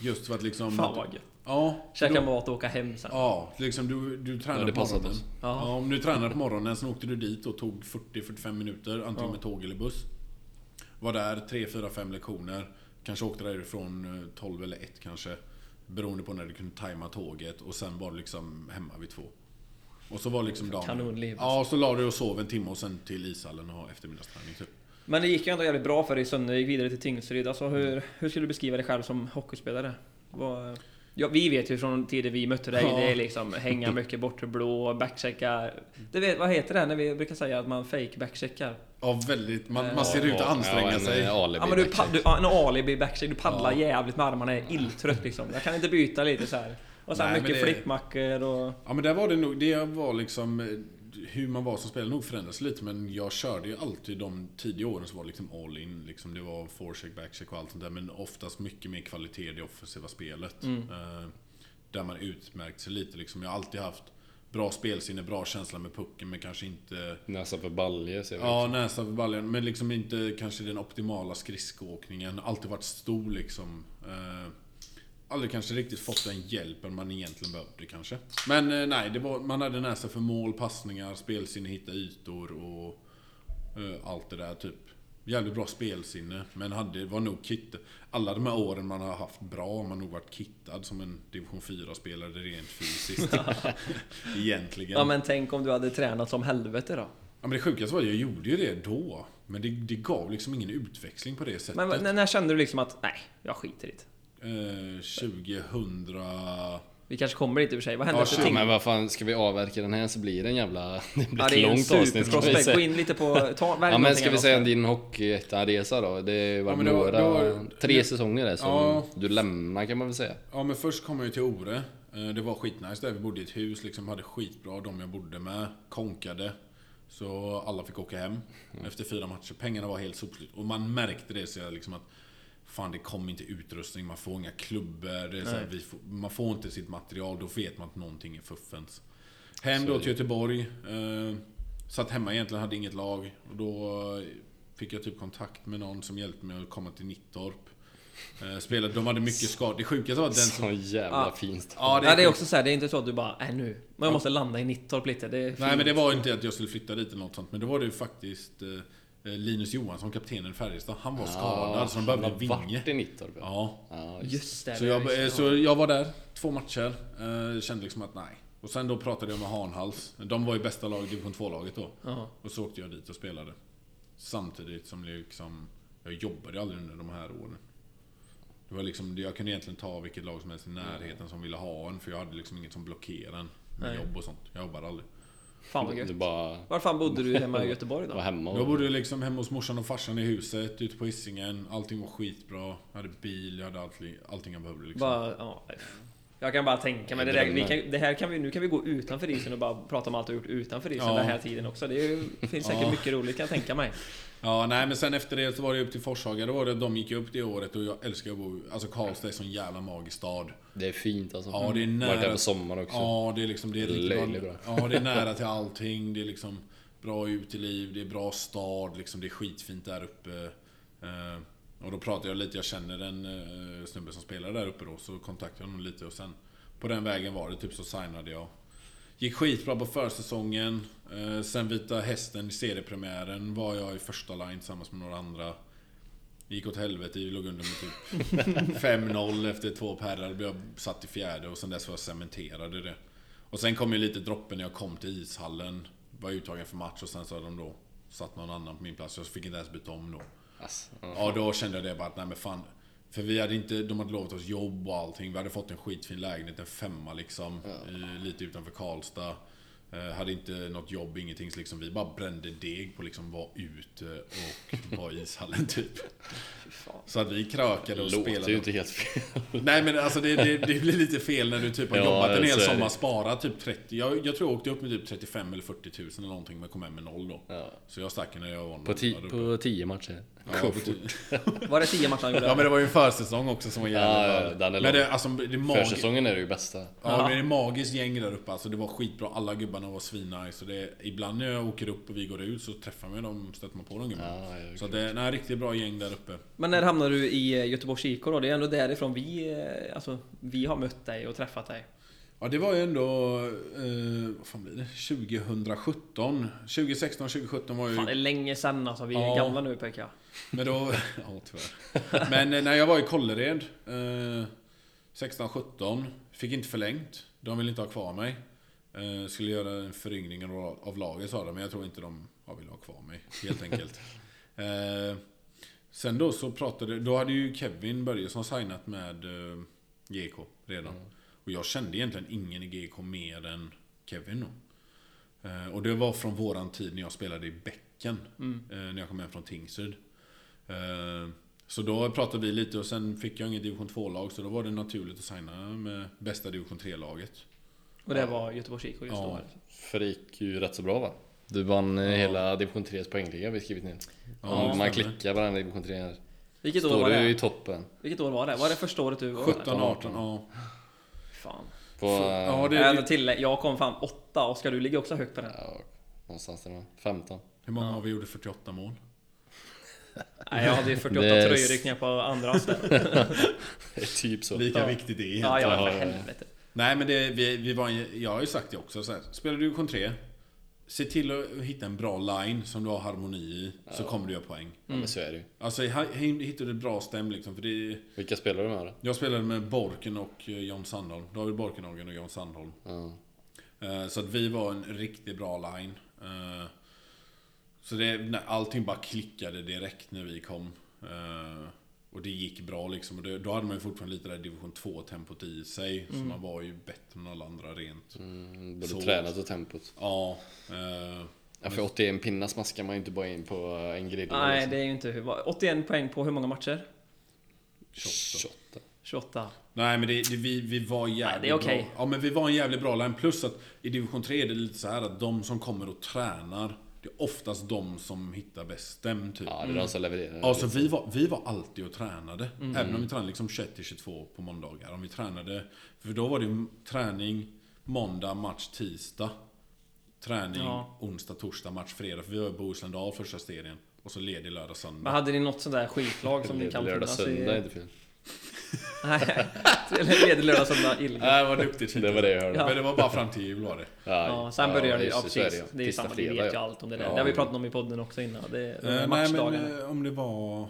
Just för att liksom... fan vad gött. Ja. Käka då- mat och åka hem sen. Ja, liksom du, du tränar Ja, det på morgonen. Ja. Ja. om du tränar på morgonen, sen åkte du dit och tog 40-45 minuter, antingen Ja. med tåg eller buss. Var där 3, 4, 5 lektioner. Kanske åkte därifrån eh, 12 eller 1 kanske. Beroende på när du kunde tajma tåget och sen var du liksom hemma vid två. Och så var liksom dagen... Kanonliv. Ja, och så la du och sov en timme och sen till ishallen och ha eftermiddagsträning typ. Men det gick ju ändå jävligt bra för dig Sunne, gick vidare till Tingsryd. Alltså hur, hur skulle du beskriva dig själv som hockeyspelare? Vad, ja, vi vet ju från tiden vi mötte dig, Ja. det är liksom hänga mycket bortre blå, backchecka. Det vet, vad heter det när vi brukar säga att man fake backcheckar? Ja, väldigt. Man, Eh, man ser ut att anstränga en, sig. eh, alibi Ja men du, du ja, en alibi backcheck, du paddlar Ja. jävligt med armarna, är illtrött liksom. Jag kan inte byta lite så här. Och sen Nej, mycket det- flippmackor och... Ja men där var det nog, det var liksom eh, hur man var som spelare nog förändrades lite men jag körde ju alltid de tidiga åren så var det liksom all in. Liksom det var forecheck, backcheck och allt sånt där men oftast mycket mer kvalitet i det offensiva spelet. Mm. Eh, där man utmärkt sig lite liksom. Jag har alltid haft bra spelsinne, bra känsla med pucken men kanske inte Näsa för balje ser Ja, också. näsa för baljan. Men liksom inte kanske den optimala skridskoåkningen. Alltid varit stor liksom. Aldrig kanske riktigt fått den hjälpen man egentligen behövde kanske. Men eh, nej, det var, man hade näsa för mål, passningar, spelsinne, hitta ytor och eh, allt det där typ. Jävligt bra spelsinne, men hade, var nog kit. Alla de här åren man har haft bra har man nog varit kittad som en division 4-spelare rent fysiskt. Egentligen. Ja men tänk om du hade tränat som helvete då? Ja men det sjukaste var att jag gjorde ju det då. Men det, det gav liksom ingen utväxling på det sättet. Men när, när kände du liksom att, nej, jag skiter i det? Eh, 2000... Vi kanske kommer dit i och för sig. Vad hände Ja, Ja, ting? men vad fan, ska vi avverka den här så blir det en jävla... Det blir Ja, ett det långt avsnitt ska vi superprospekt. Gå säga. in lite på... Ta, Ja men ska vi säga din Hockeyettan-resa då? Det var Ja, men då- några, då- tre säsonger där som Ja. du lämnar kan man väl säga. Ja men först kom jag ju till Ore. Eh, Det var skitnice där. Vi bodde i ett hus, liksom hade skitbra. De jag bodde med konkade. Så alla fick åka hem efter fyra matcher. Pengarna var helt sopslut. Och man märkte det så jag liksom att Fan det kom inte utrustning, man får inga klubbor. Det är så här, Nej. vi får, man får inte sitt material, då vet man att någonting är fuffens. Hem då är det. till Göteborg. Eh, satt hemma egentligen, hade inget lag. Och då eh, fick jag typ kontakt med någon som hjälpte mig att komma till Nittorp. Eh, spelade, de hade mycket skador. Det sjukaste var den som... Så jävla Ja. fint. Ja, Ja, det är också så här, det är inte så att du bara, äh nu, men jag måste landa i Nittorp lite. Det är Nej men det var inte att jag skulle flytta dit eller något sånt. Men då var det ju faktiskt eh, Linus Johansson, kaptenen i Färjestad. Han var skadad så de behövde en vinge. i Nittorp ja. Ja. ja just. Det. Så jag, eh, så jag var där, två matcher. Eh, kände liksom att nej. Och sen då pratade jag med Hanhals. De var ju bästa laget, division 2-laget då. Ja. Och så åkte jag dit och spelade. Samtidigt som liksom, jag jobbade ju aldrig under de här åren. Det var liksom, jag kunde egentligen ta vilket lag som helst i närheten som ville ha en. För jag hade liksom inget som blockerade en med Nej. jobb och sånt. Jag jobbade aldrig. Fan vad gött. bara Var fan bodde du hemma i Göteborg var då? hemma Jag och... bodde liksom hemma hos morsan och farsan i huset, ute på Hisingen. Allting var skitbra. Jag hade bil, jag hade allting, allting jag behövde liksom. Bara, ja. Jag kan bara tänka mig, det, där, vi kan, det här kan vi, nu kan vi gå utanför isen och bara prata om allt du har gjort utanför isen Ja. den här tiden också. Det ju, finns säkert Ja. mycket roligt kan jag tänka mig. Ja, nej men sen efter det så var det upp till Forshaga. Då var det, de gick upp det året och jag älskar att bo Alltså Karlstad är en sån jävla magisk stad. Det är fint alltså. Ja, det är Varit där nära. på sommaren också. Ja, det är liksom, det är riktigt bra. Ja, det är nära till allting. Det är liksom bra uteliv, det är bra stad, liksom det är skitfint där uppe. Och då pratade jag lite, jag känner en eh, snubbe som spelar där uppe då, så kontaktade jag honom lite och sen på den vägen var det typ så signade jag. Gick skitbra på försäsongen. Eh, sen Vita Hästen i seriepremiären var jag i första line tillsammans med några andra. Gick åt helvete, vi låg under med typ 5-0 efter två pärrar. Blev jag satt i fjärde och sen dess var jag cementerad i det. Och sen kom ju lite droppen när jag kom till ishallen. Var uttagen för match och sen så hade de då satt någon annan på min plats. Jag fick inte ens byta om då. Alltså, ja. Ja, då kände jag det bara att nej men fan. För vi hade inte, de hade lovat oss jobb och allting. Vi hade fått en skitfin lägenhet, en femma liksom. I, lite utanför Karlstad. Eh, hade inte något jobb, ingenting. Så liksom, vi bara brände deg på liksom vara ute och vara i ishallen typ. Så att vi krökade och Låter spelade. ju inte helt fel. Nej men alltså det, det, det blir lite fel när du typ har Ja, jobbat en hel det. sommar, sparat typ 30. Jag, jag tror jag åkte upp med typ 35 eller 40 tusen eller någonting men kom hem med noll då. Ja. Så jag stack när jag var På, ti- på tio matcher. Ja, Var det tio matcher han gjorde? ja men det var ju en försäsong också som var jävligt Ja, ja, Men det, alltså, det magiskt. Försäsongen är det ju bästa. Ja, men det är magiskt gäng där uppe. Alltså, det var skitbra. Alla gubbarna var svinnice. Så det, ibland när jag åker upp och vi går ut så träffar man dem, stöter man på de gubbarna. Så det är riktigt bra gäng där uppe. Men när hamnade du i Göteborgs IK då? Det är ändå därifrån vi, eh, alltså, vi har mött dig och träffat dig. Ja, det var ju ändå... Eh, vad fan blir det? 2017. 2016, 2017 var ju... Fan det är länge sen alltså, vi är Ja. gamla nu pekar Men då... ja, tyvärr. Men eh, när jag var i Kållered, eh, 16, 17, fick inte förlängt. De ville inte ha kvar mig. Eh, skulle göra en föryngring av laget sa de, men jag tror inte de ja, ville ha kvar mig, helt enkelt. eh, sen då så pratade, då hade ju Kevin Börjesson signat med eh, GK redan. Och jag kände egentligen ingen i GK mer än Kevin då. Eh, och det var från våran tid när jag spelade i Bäcken. Eh, när jag kom hem från Tingsryd. Eh, Så då pratade vi lite och sen fick jag inget division 2-lag så då var det naturligt att signa med bästa division 3-laget. Och det var Göteborgs IK just Ja. då. För det gick ju rätt så bra va? Du vann eh, hela division 3s poängliga vi skrivit ner. Ja, Om det man klickar på den i division 3 här. Vilket år Står var du i det? toppen. Vilket år var det? Var det första året du var 17, där? 18, ja. Fan. På... Ja, eh, det- Jag, till, jag kom fan åtta, Oskar du ligger också högt på den. ja, någonstans där. va? 15. Hur många har vi gjorde 48 mål? Nej, jag hade ju 48 Det är- tröjryckningar på andra. Det är typ så. Lika Ja. viktigt det är. Ja, ja, Ja, för ja, ja. helvete. Nej men det, vi, vi var, jag har ju sagt det också så här. Spelar du division 3 Se till att hitta en bra line som du har harmoni i, så kommer du göra poäng. Ja, men så är det ju. Alltså hi- hi- hittar du ett bra stäm liksom, för det Vilka spelar du med då? Jag spelade med Borken och eh, John Sandholm. David Borkenhagen och John Sandholm. Ja. Eh, Så att vi var en riktigt bra line. Eh, Så det, allting bara klickade direkt när vi kom. Eh, Och det gick bra liksom. Och det, då hade man ju fortfarande lite där division 2-tempot i sig. Så man var ju bättre än alla andra rent. Mm, både Så- tränat och tempot. Ja. Eh, Ja, för 81 pinnar smaskar man ju inte bara in på en grill. Nej, liksom. det är ju inte hur... vad- 81 poäng på hur många matcher? 28. 28. 28. Nej men det, det, vi, vi var jävligt det är okej. bra. Ja men vi var en jävligt bra line. Plus att i division 3 är det lite så här att de som kommer och tränar Det är oftast de som hittar bäst stäm typ. Ja, det är de som levererar. Alltså vi var, vi var alltid och tränade. Även om vi tränade liksom 21-22 på måndagar. Om vi tränade, för då var det träning måndag, match tisdag. Träning Ja. onsdag, torsdag, match fredag. För vi var i Bohuslän första serien. Och så ledig lördag, Men söndag. hade ni något sånt där skitlag som ni kan Lördag, finnas söndag är i? inte fel. Nej, eller ledig söndag, illegalt. Nej, vad duktigt Det var det jag hörde. Ja. Men det var bara fram till jul var det. Ja, sen börjar det, ja så är precis. Det är ju Tisdag, samma, vi vet ju ja. allt om det där. Ja. Det har vi pratat om i podden också innan. Det är de Eh, här nej men matchdagarna. eh, om det var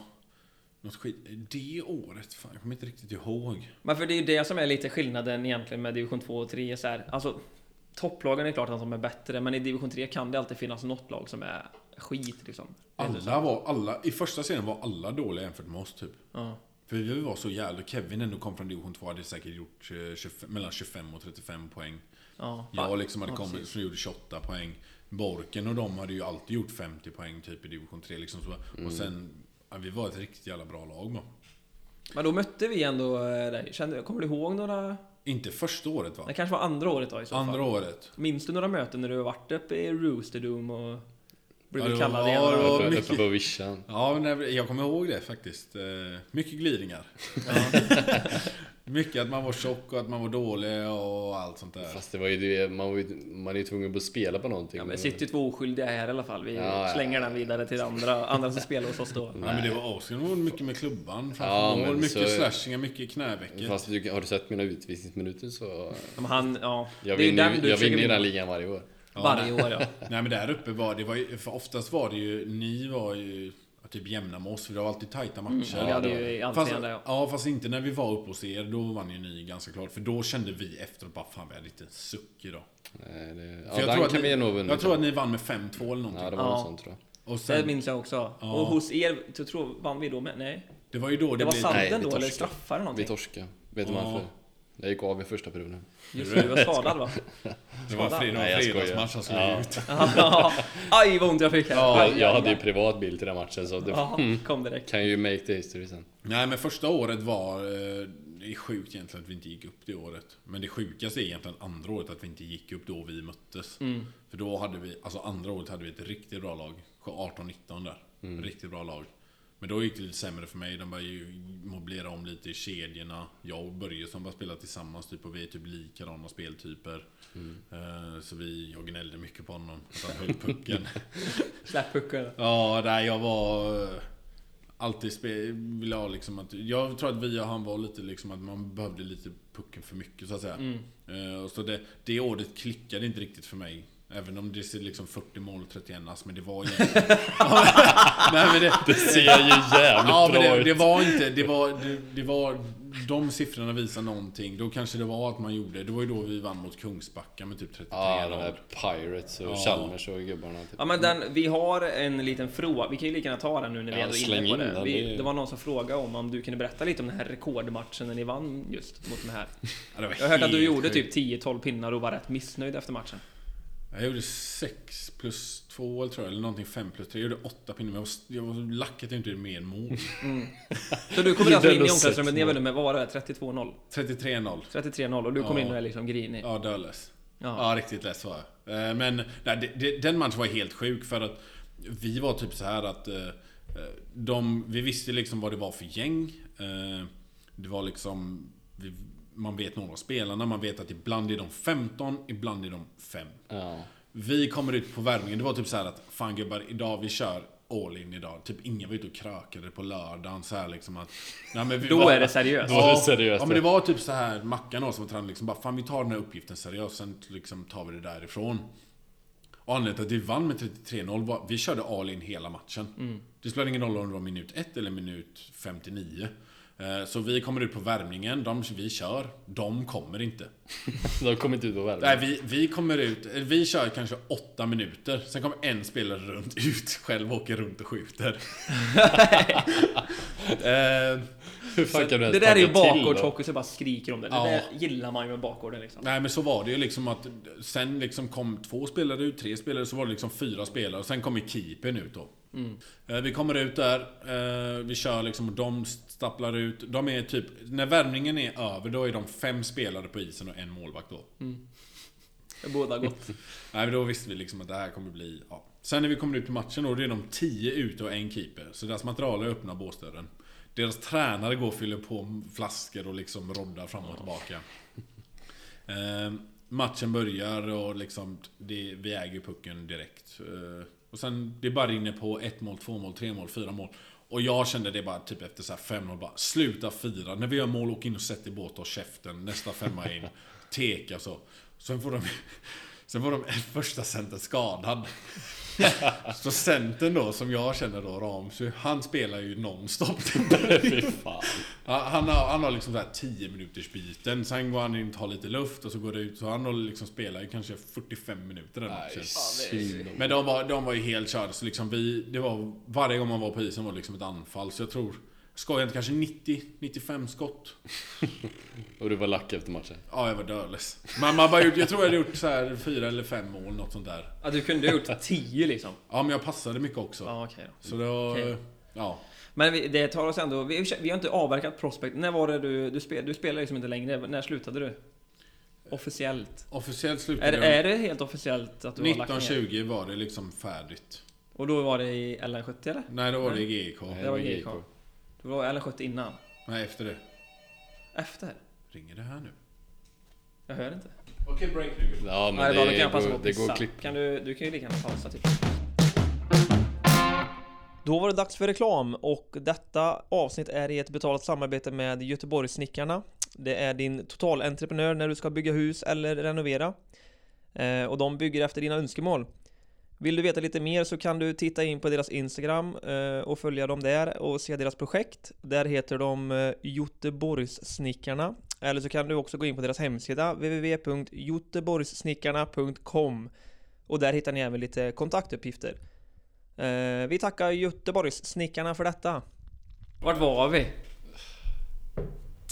något skit. Det året, fan jag kommer inte riktigt ihåg. Men för det är ju det som är lite skillnaden egentligen med division 2 och 3. Så här, alltså, topplagen är klart att de är bättre, men i division 3 kan det alltid finnas något lag som är skit liksom. Alla var, alla, i första serien var alla dåliga jämfört med oss typ. Ja. För vi var så jävla, Kevin ändå kom från division 2 hade säkert gjort eh, 25, mellan 25 och 35 poäng. Ja, Jag liksom hade Ja, kommit precis. som gjorde 28 poäng. Borken och de hade ju alltid gjort 50 poäng typ i division 3 liksom så. Och sen, ja, vi var ett riktigt jävla bra lag bara. Men då mötte vi ändå eh, dig. Kommer du ihåg några? Inte första året va? Det kanske var andra året då i så Andra fall. året. Minns du några möten när du varit uppe i Roosterdom och blivit Ja, det var- kallad igen? ja, det var- mycket- på vischan. Ja, men jag kommer ihåg det faktiskt. Eh, Mycket glidningar. Mycket att man var tjock och att man var dålig och allt sånt där. Fast det var ju det, man, var ju, man är ju tvungen att spela på någonting. Ja, men sitter ju två oskyldiga här i alla fall. Vi Ja, slänger ja. den vidare till andra, andra som spelar hos oss då. Ja, men det var Oskar var mycket med klubban Ja, mål. Mycket så- slashingar, mycket knäveckor. Fast du, har du sett mina utvisningsminuter så... Men han, ja. Jag det är ju vinner, den ju- den ligan varje år. Ja, Varje år ja. Nej men där uppe var det var ju, för oftast var det ju, ni var ju typ jämna med oss för det var alltid tajta matcher. Mm, vi hade ju i fast, allsvenskan ja. ja fast inte när vi var uppe hos er, då vann ju ni ganska klart. För då kände vi efteråt bara fan vi hade inte en suck idag. Nej, det, ja, den kan ni, vi nog vunnit. jag tror att ni vann med 5-2 eller någonting. Ja, det var Ja. något sånt tror jag. Och Det sen, minns jag också. Ja. Och hos er, jag tror, vann vi då med? Nej. det var ju då det, Det var blev... Sanden vi då, eller straffar eller Vi någonting? torskade. Vet du Ja. varför? Jag gick av i första perioden. Just det, du var skadad va? Det var, skojar. fredagsmatch han skulle Ja. ut. Aj vad ont jag fick här. Ja, Aj, jag aj, hade ju privat bil till den matchen så det Ja, kom direkt. kan ju make the history sen. Nej men första året var... eh, Det är sjukt egentligen att vi inte gick upp det året. Men det sjukaste är egentligen andra året att vi inte gick upp då vi möttes. Mm. För då hade vi, alltså andra året hade vi ett riktigt bra lag. 18-19 där. Mm. Riktigt bra lag. Men då gick det lite sämre för mig. De började ju mobilera om lite i kedjorna. Jag och Börje som bara spelade tillsammans typ och vi är typ likadana speltyper. Mm. Eh, Så vi, jag gnällde mycket på honom. Att han höll pucken. Släpp pucken. Ja, nej, jag var... eh, Alltid spe, ville ha liksom att... Jag tror att vi och han var lite liksom att man behövde lite pucken för mycket så att säga. Mm. Eh, och så det, det året klickade inte riktigt för mig. Även om det ser liksom 40 mål och 31 ass, men det var egentligen... Nej men det... Det ser ju jävligt Ja men bra det, ut. det var inte, det var, det, det var... De siffrorna visar någonting. Då kanske det var att man gjorde... Det var ju då vi vann mot Kungsbacka med typ 33-0. Ja, de här Pirates och Ja. Chalmers och gubbarna. Typ. Ja men den, vi har en liten fråga, vi kan ju lika gärna ta den nu när vi Ja, är inne på in det. den, Vi, det var någon som frågade om, om du kunde berätta lite om den här rekordmatchen när ni vann just mot de här. Ja, Jag har hört att du gjorde typ 10-12 pinnar och var rätt missnöjd efter matchen. Jag gjorde 6 plus 2 eller tror jag, eller någonting 5 plus 3. Jag gjorde 8 pinnar, men jag var, jag var lack att jag inte gjorde mer mål. Så du kommer alltså in i omklädningsrummet, ni väl med, vad var det? 32-0? 33-0. 33-0 och du kom Ja. in och är liksom grinig. Ja, dödless. Ja. Ja, riktigt less var jag. Eh, Men nej, det, det, den matchen var helt sjuk för att vi var typ så här att eh, eh, de, vi visste liksom vad det var för gäng. Det var liksom, vi, man vet några av spelarna, man vet att ibland är de 15, ibland är de 5. Ja. Vi kommer ut på värmningen, det var typ så här att Fan gubbar, idag vi kör all in idag. Typ ingen var ute och krökade på lördagen så här liksom att... Nej, men vi Då var- är det seriöst. Då var det seriöst, Ja men det var typ så här Mackan och som var tränare liksom bara Fan vi tar den här uppgiften seriöst, sen liksom tar vi det därifrån. Och anledningen till att vi vann med 33-0 var vi körde all in hela matchen. Mm. Det spelade ingen roll om det var minut 1 eller minut 59. Eh, Så vi kommer ut på värmningen, de, vi kör, de kommer inte. De kommer inte ut på värme. Nej, vi, vi kommer ut, vi kör kanske åtta minuter, sen kommer en spelare runt ut själv och åker runt och skjuter. eh, Hur fan kan du ens Det där är ju bakgårdshockey så jag bara skriker om det. Det Ja. där gillar man ju med bakgården liksom. nej men så var det ju liksom att Sen liksom kom två spelare ut, tre spelare, så var det liksom fyra spelare och sen kom ju keepern ut då. Eh, Vi kommer ut där, eh, vi kör liksom och de stapplar ut. De är typ, när värmningen är över då är de fem spelare på isen och en målvakt då. Det båda gott. Nej men då visste vi liksom att det här kommer bli... Ja. Sen när vi kommer ut till matchen då, det är de 10 ute och en keeper. Så deras material är öppna båsdörren. Deras tränare går och fyller på flaskor och liksom roddar fram och tillbaka. Eh, matchen börjar och liksom, det, vi äger pucken direkt. Eh, och sen, det bara rinner på ett mål, två mål, tre mål, fyra mål. Och jag kände det bara typ efter så här fem mål bara, sluta fira. När vi gör mål, åk in och sätt i båt och käften. Nästa femma in. Teka så. Sen får de... Sen var de första centern skadad. Så centern då, som jag känner då, Ramsö, han spelar ju nonstop. Fy fan. Ja, Han har, han har liksom så här 10 minuters byten, sen går han in och tar lite luft och så går det ut. Så han har liksom spelat i kanske 45 minuter den matchen. Men de var, de var ju helt körda, så liksom vi, det var, varje gång man var på isen var det liksom ett anfall. Så jag tror, skojar inte, kanske 90-95 skott. Och du var lack efter matchen. Ja, jag var dödless. Men man bara gjort, jag tror jag hade gjort så här fyra eller fem mål, något sånt där. Ja, du kunde ha gjort 10 liksom. Ja, men jag passade mycket också. Ja, okej då. Så det var, Okej. ja. Men vi, det tar oss ändå... Vi, vi har inte avverkat Prospect. När var det du... Du, spel, du spelar liksom inte längre. När slutade du? Officiellt. Officiellt Är, slutade är det helt officiellt att du har lagt ner? 1920 var det liksom färdigt. Och då var det i LN70 eller? Nej, då var det i GIK. Nej. Det var GIK. Det var LN70 innan. Nej, efter det. Efter? Ringer det här nu? Jag hör inte. Okej, break nu. Ja men Nej, då kan det, jag passa på går, det går klippa. Kan du, du kan ju lika gärna pausa typ. Då var det dags för reklam och detta avsnitt är i ett betalat samarbete med Göteborgssnickarna. Det är din totalentreprenör när du ska bygga hus eller renovera. Eh, och de bygger efter dina önskemål. Vill du veta lite mer så kan du titta in på deras Instagram eh, och följa dem där och se deras projekt. Där heter de eh, Göteborgssnickarna. Eller så kan du också gå in på deras hemsida www.göteborgssnickarna.com och där hittar ni även lite kontaktuppgifter. Eh, vi tackar Göteborgssnickarna för detta. Vart var vi?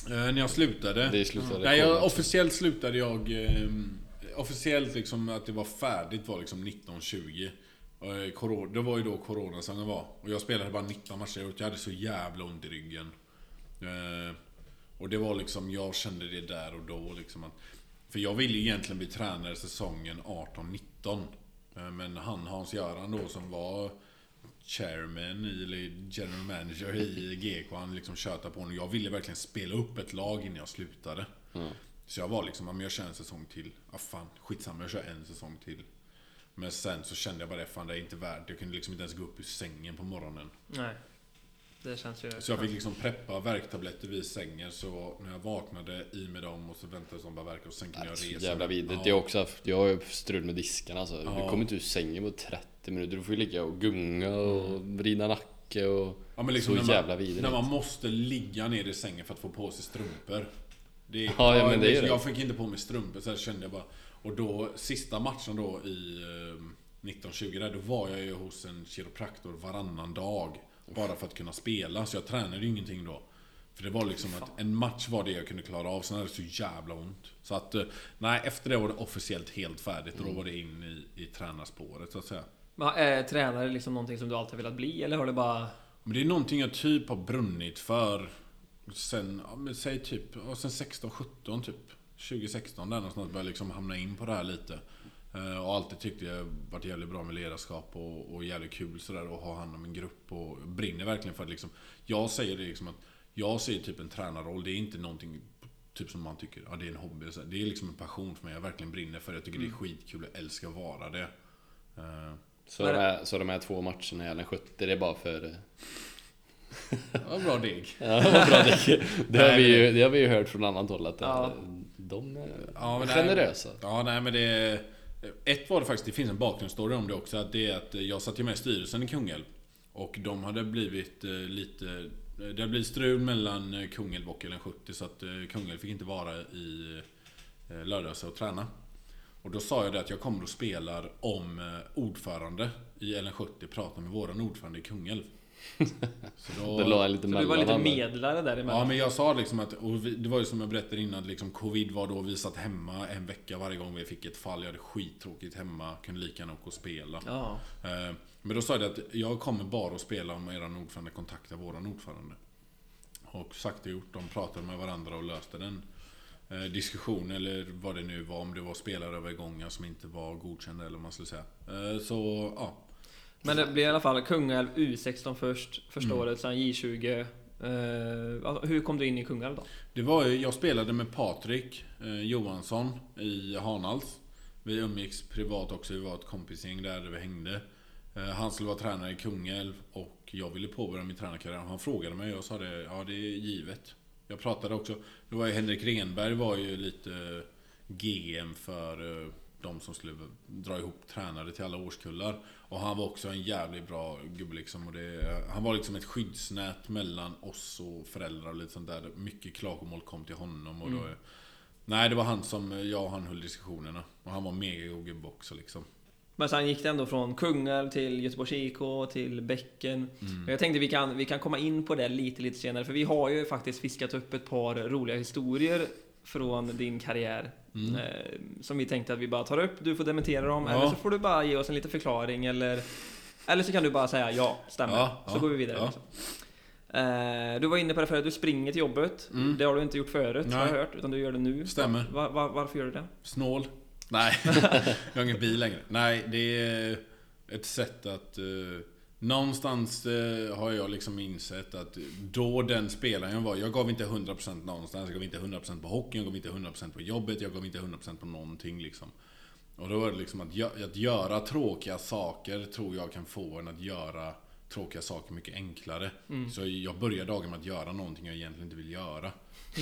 När jag slutade. Det slutade Nej, jag, officiellt slutade jag... Eh, officiellt liksom att det var färdigt var liksom 1920. Eh, det var ju då coronasäsongen var. Och jag spelade bara 19 matcher. Jag hade så jävla ont i ryggen. Eh, och det var liksom, jag kände det där och då liksom att... För jag ville ju egentligen bli tränare säsongen 18-19. Eh, men han Hans-Göran då som var chairman eller general manager i GK, han liksom tjötade på honom. Jag ville verkligen spela upp ett lag innan jag slutade. Mm. Så jag var liksom, jag kör en säsong till. Ja fan, skitsamma jag kör en säsong till. Men sen så kände jag bara det, fan det är inte värt Jag kunde liksom inte ens gå upp ur sängen på morgonen. Nej. Det känns ju... Så jag fick liksom preppa värktabletter vid sängen så när jag vaknade i med dem och så väntade de bara verka och sen kunde jag resa jävla vidrigt. Ja. Jag har också haft, jag har ju strul med diskarna alltså. Ja. Du kommer inte ur sängen på 30 minuter. Du får ju ligga och gunga och vrida nacke och... Ja, men liksom så när man, jävla vidrigt. När man måste ligga ner i sängen för att få på sig strumpor. Det, Ja, ja, men det är det. Jag fick inte på mig strumpor så kände jag bara. Och då, sista matchen då i eh, 1920 där, då var jag ju hos en kiropraktor varannan dag. Bara för att kunna spela, så jag tränade ju ingenting då. För det var liksom att en match var det jag kunde klara av, sen hade det så jävla ont. Så att, eh, nej efter det var det officiellt helt färdigt och då Mm. var det in i, i tränarspåret så att säga. Men är tränare liksom någonting som du alltid velat bli eller har det bara... Men det är någonting jag typ har brunnit för sen, ja, men säg typ, ja, sen 16, 17 typ. 2016 där någonstans började jag liksom hamna in på det här lite. Eh, Och alltid tyckte jag varit jävligt bra med ledarskap och, och jävligt kul sådär att ha hand om en grupp och brinner verkligen för att liksom Jag säger det liksom att Jag ser typ en tränarroll, det är inte någonting Typ som man tycker, ja det är en hobby. Så Det är liksom en passion för mig, jag verkligen brinner för det. Jag tycker det är skitkul, jag älskar att vara det. Eh, Så de, här, så de här två matcherna i Allen 70, det är bara för... eh, Ja, bra deg. Ja, vad bra det, det, har vi ju, det har vi ju hört från annat håll att Ja. eh, de är Ja, nej. generösa. Ja, nej men det... Ett var det faktiskt, det finns en bakgrundsstory om det också. Att det är att jag satt ju med i styrelsen i Kungälv. Och de hade blivit eh, lite... det blir strul mellan eh, Kungälv och LN70 så att Kungälv fick inte vara i lördags och träna. Och då sa jag det att jag kommer och spelar om ordförande i LN70 pratar med våran ordförande i Kungälv. Så då, Det jag lite Så du var lite dem där. medlare däremellan? Ja men jag sa liksom att, och det var ju som jag berättade innan, liksom covid var då, vi satt hemma en vecka varje gång vi fick ett fall. Jag hade skittråkigt hemma, kunde lika gärna åka och spela. Ja. Eh, Men då sa jag det att jag kommer bara att spela om era ordförande kontaktar våran ordförande. Och sagt och gjort, de pratade med varandra och löste den eh, diskussion eller vad det nu var, om det var spelarövergångar som inte var godkända eller vad man skulle säga. Eh, Så ja, Men det blir i alla fall Kungälv U16 först, första Mm. året, sen J20. Eh, alltså, hur kom du in i Kungälv då? Det var jag spelade med Patrik eh, Johansson i Hanals. Vi umgicks privat också, vi var ett kompisgäng där, där vi hängde. Eh, han skulle vara tränare i Kungälv och jag ville påbörja min tränarkarriär. Han frågade mig och jag sa det, ja det är givet. Jag pratade också, det var ju Henrik Renberg var ju lite GM för eh, de som skulle dra ihop tränare till alla årskullar. Och han var också en jävligt bra gubbe liksom. Och det, han var liksom ett skyddsnät mellan oss och föräldrar och lite sånt där. Mycket klagomål kom till honom och då... Nej, det var han som jag och han höll diskussionerna. Och han var mega god gubbe också liksom. Men sen gick det ändå från Kungälv till Göteborgs IK till Bäcken. Mm. Jag tänkte vi kan, vi kan komma in på det lite, lite senare, för vi har ju faktiskt fiskat upp ett par roliga historier från din karriär. Mm. Eh, som vi tänkte att vi bara tar upp, du får dementera dem, Ja. eller så får du bara ge oss en liten förklaring, eller... Eller så kan du bara säga ja, stämmer. Ja, så ja, går vi vidare. Liksom. Eh, du var inne på det förut, du springer till jobbet. Mm. Det har du inte gjort förut, har jag hört, utan du gör det nu. Stämmer. Va, va, varför gör du det? Snål? Nej, jag har ingen bil längre. Nej, det är ett sätt att... Eh, någonstans eh, har jag liksom insett att då den spelaren jag var, jag gav inte 100% någonstans. Jag gav inte 100% på hockeyn, jag gav inte 100% på jobbet, jag gav inte 100% på någonting liksom. Och då var det liksom att, att göra tråkiga saker tror jag kan få en att göra tråkiga saker mycket enklare. Så jag börjar dagen med att göra någonting jag egentligen inte vill göra.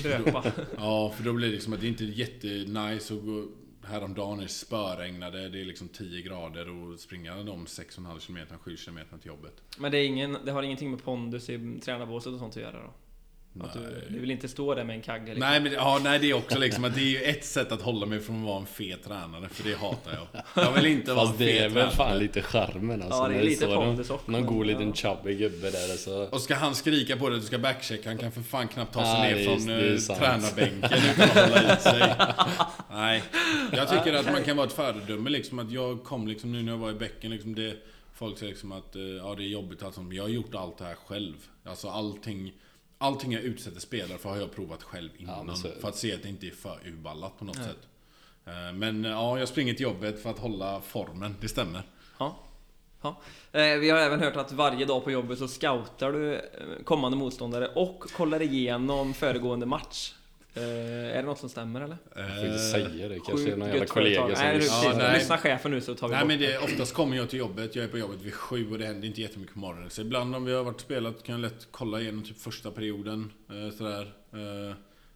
Dröpa. Ja, för då blir det liksom att det inte är jättenice att gå Häromdagen är det spöregnade, det är liksom 10 grader och springa de 6,5 km, 7 km till jobbet. Men det, är ingen, det har ingenting med pondus i tränarbåset och sånt att göra då? Att du, du vill inte stå där med en kagge liksom. Nej men det- ja, nej, det är också liksom att det är ju ett sätt att hålla mig från att vara en fet tränare, för det hatar jag. Jag vill inte vara en Fast det är fet väl fan tränare. lite charmen alltså. Ja, det är lite pondus också, Någon god liten ja. chubby gubbe där alltså. Och ska han skrika på dig att du ska backchecka, han kan för fan knappt ta sig Nej, ner från är eh, tränarbänken utan att hålla i sig. Nej. Jag tycker att man kan vara ett föredöme liksom. Att jag kom liksom nu när jag var i bäcken liksom. Det, folk säger liksom att eh, ja, det är jobbigt och allt sånt. Men jag har gjort allt det här själv. Alltså allting. Allting jag utsätter spelare för har jag provat själv innan. det. för att se att det inte är för urballat på något sätt. Eh, Men ja, jag springer till jobbet för att hålla formen. Det stämmer. Ja. Ja. Eh, vi har även hört att varje dag på jobbet så scoutar du eh, kommande motståndare och kollar igenom föregående match. Eh, är det något som stämmer eller? Jag får inte säga det, kanske är någon jävla kollega som Nej. Ja, nej. Lyssna chefen nu så tar vi Nej bort men det, oftast kommer jag till jobbet, jag är på jobbet vid sju och det händer inte jättemycket på morgonen. Så ibland om vi har varit spelat kan jag lätt kolla igenom typ första perioden. Eh, sådär.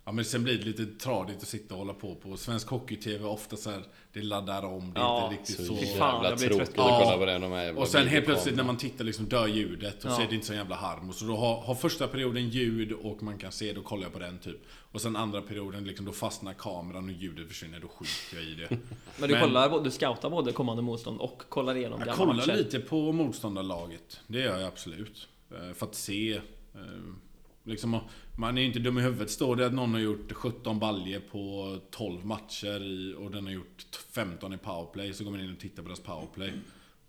Ja men sen blir det lite tradigt att sitta och hålla på på svensk hockey-tv. Ofta så här, det laddar om, det är Ja, inte riktigt Så så. Jävla jag blir tråkigt trött. att kolla på det. De jävla Och sen helt plötsligt när man tittar liksom dör ljudet och så Ja. är det inte så jävla harm. Och så då har, har första perioden ljud och man kan se, då kollar jag på den typ. Och sen andra perioden liksom, då fastnar kameran och ljudet försvinner, då skiter jag i det. Men du Men- kollar, du scoutar både kommande motstånd och kollar igenom Jag gamla kollar matcher? lite på motståndarlaget. Det gör jag absolut. Eh, För att se. eh, Liksom, man är ju inte dum i huvudet. Står det att någon har gjort 17 baljer på 12 matcher i, och den har gjort 15 i powerplay. Så går man in och tittar på deras powerplay.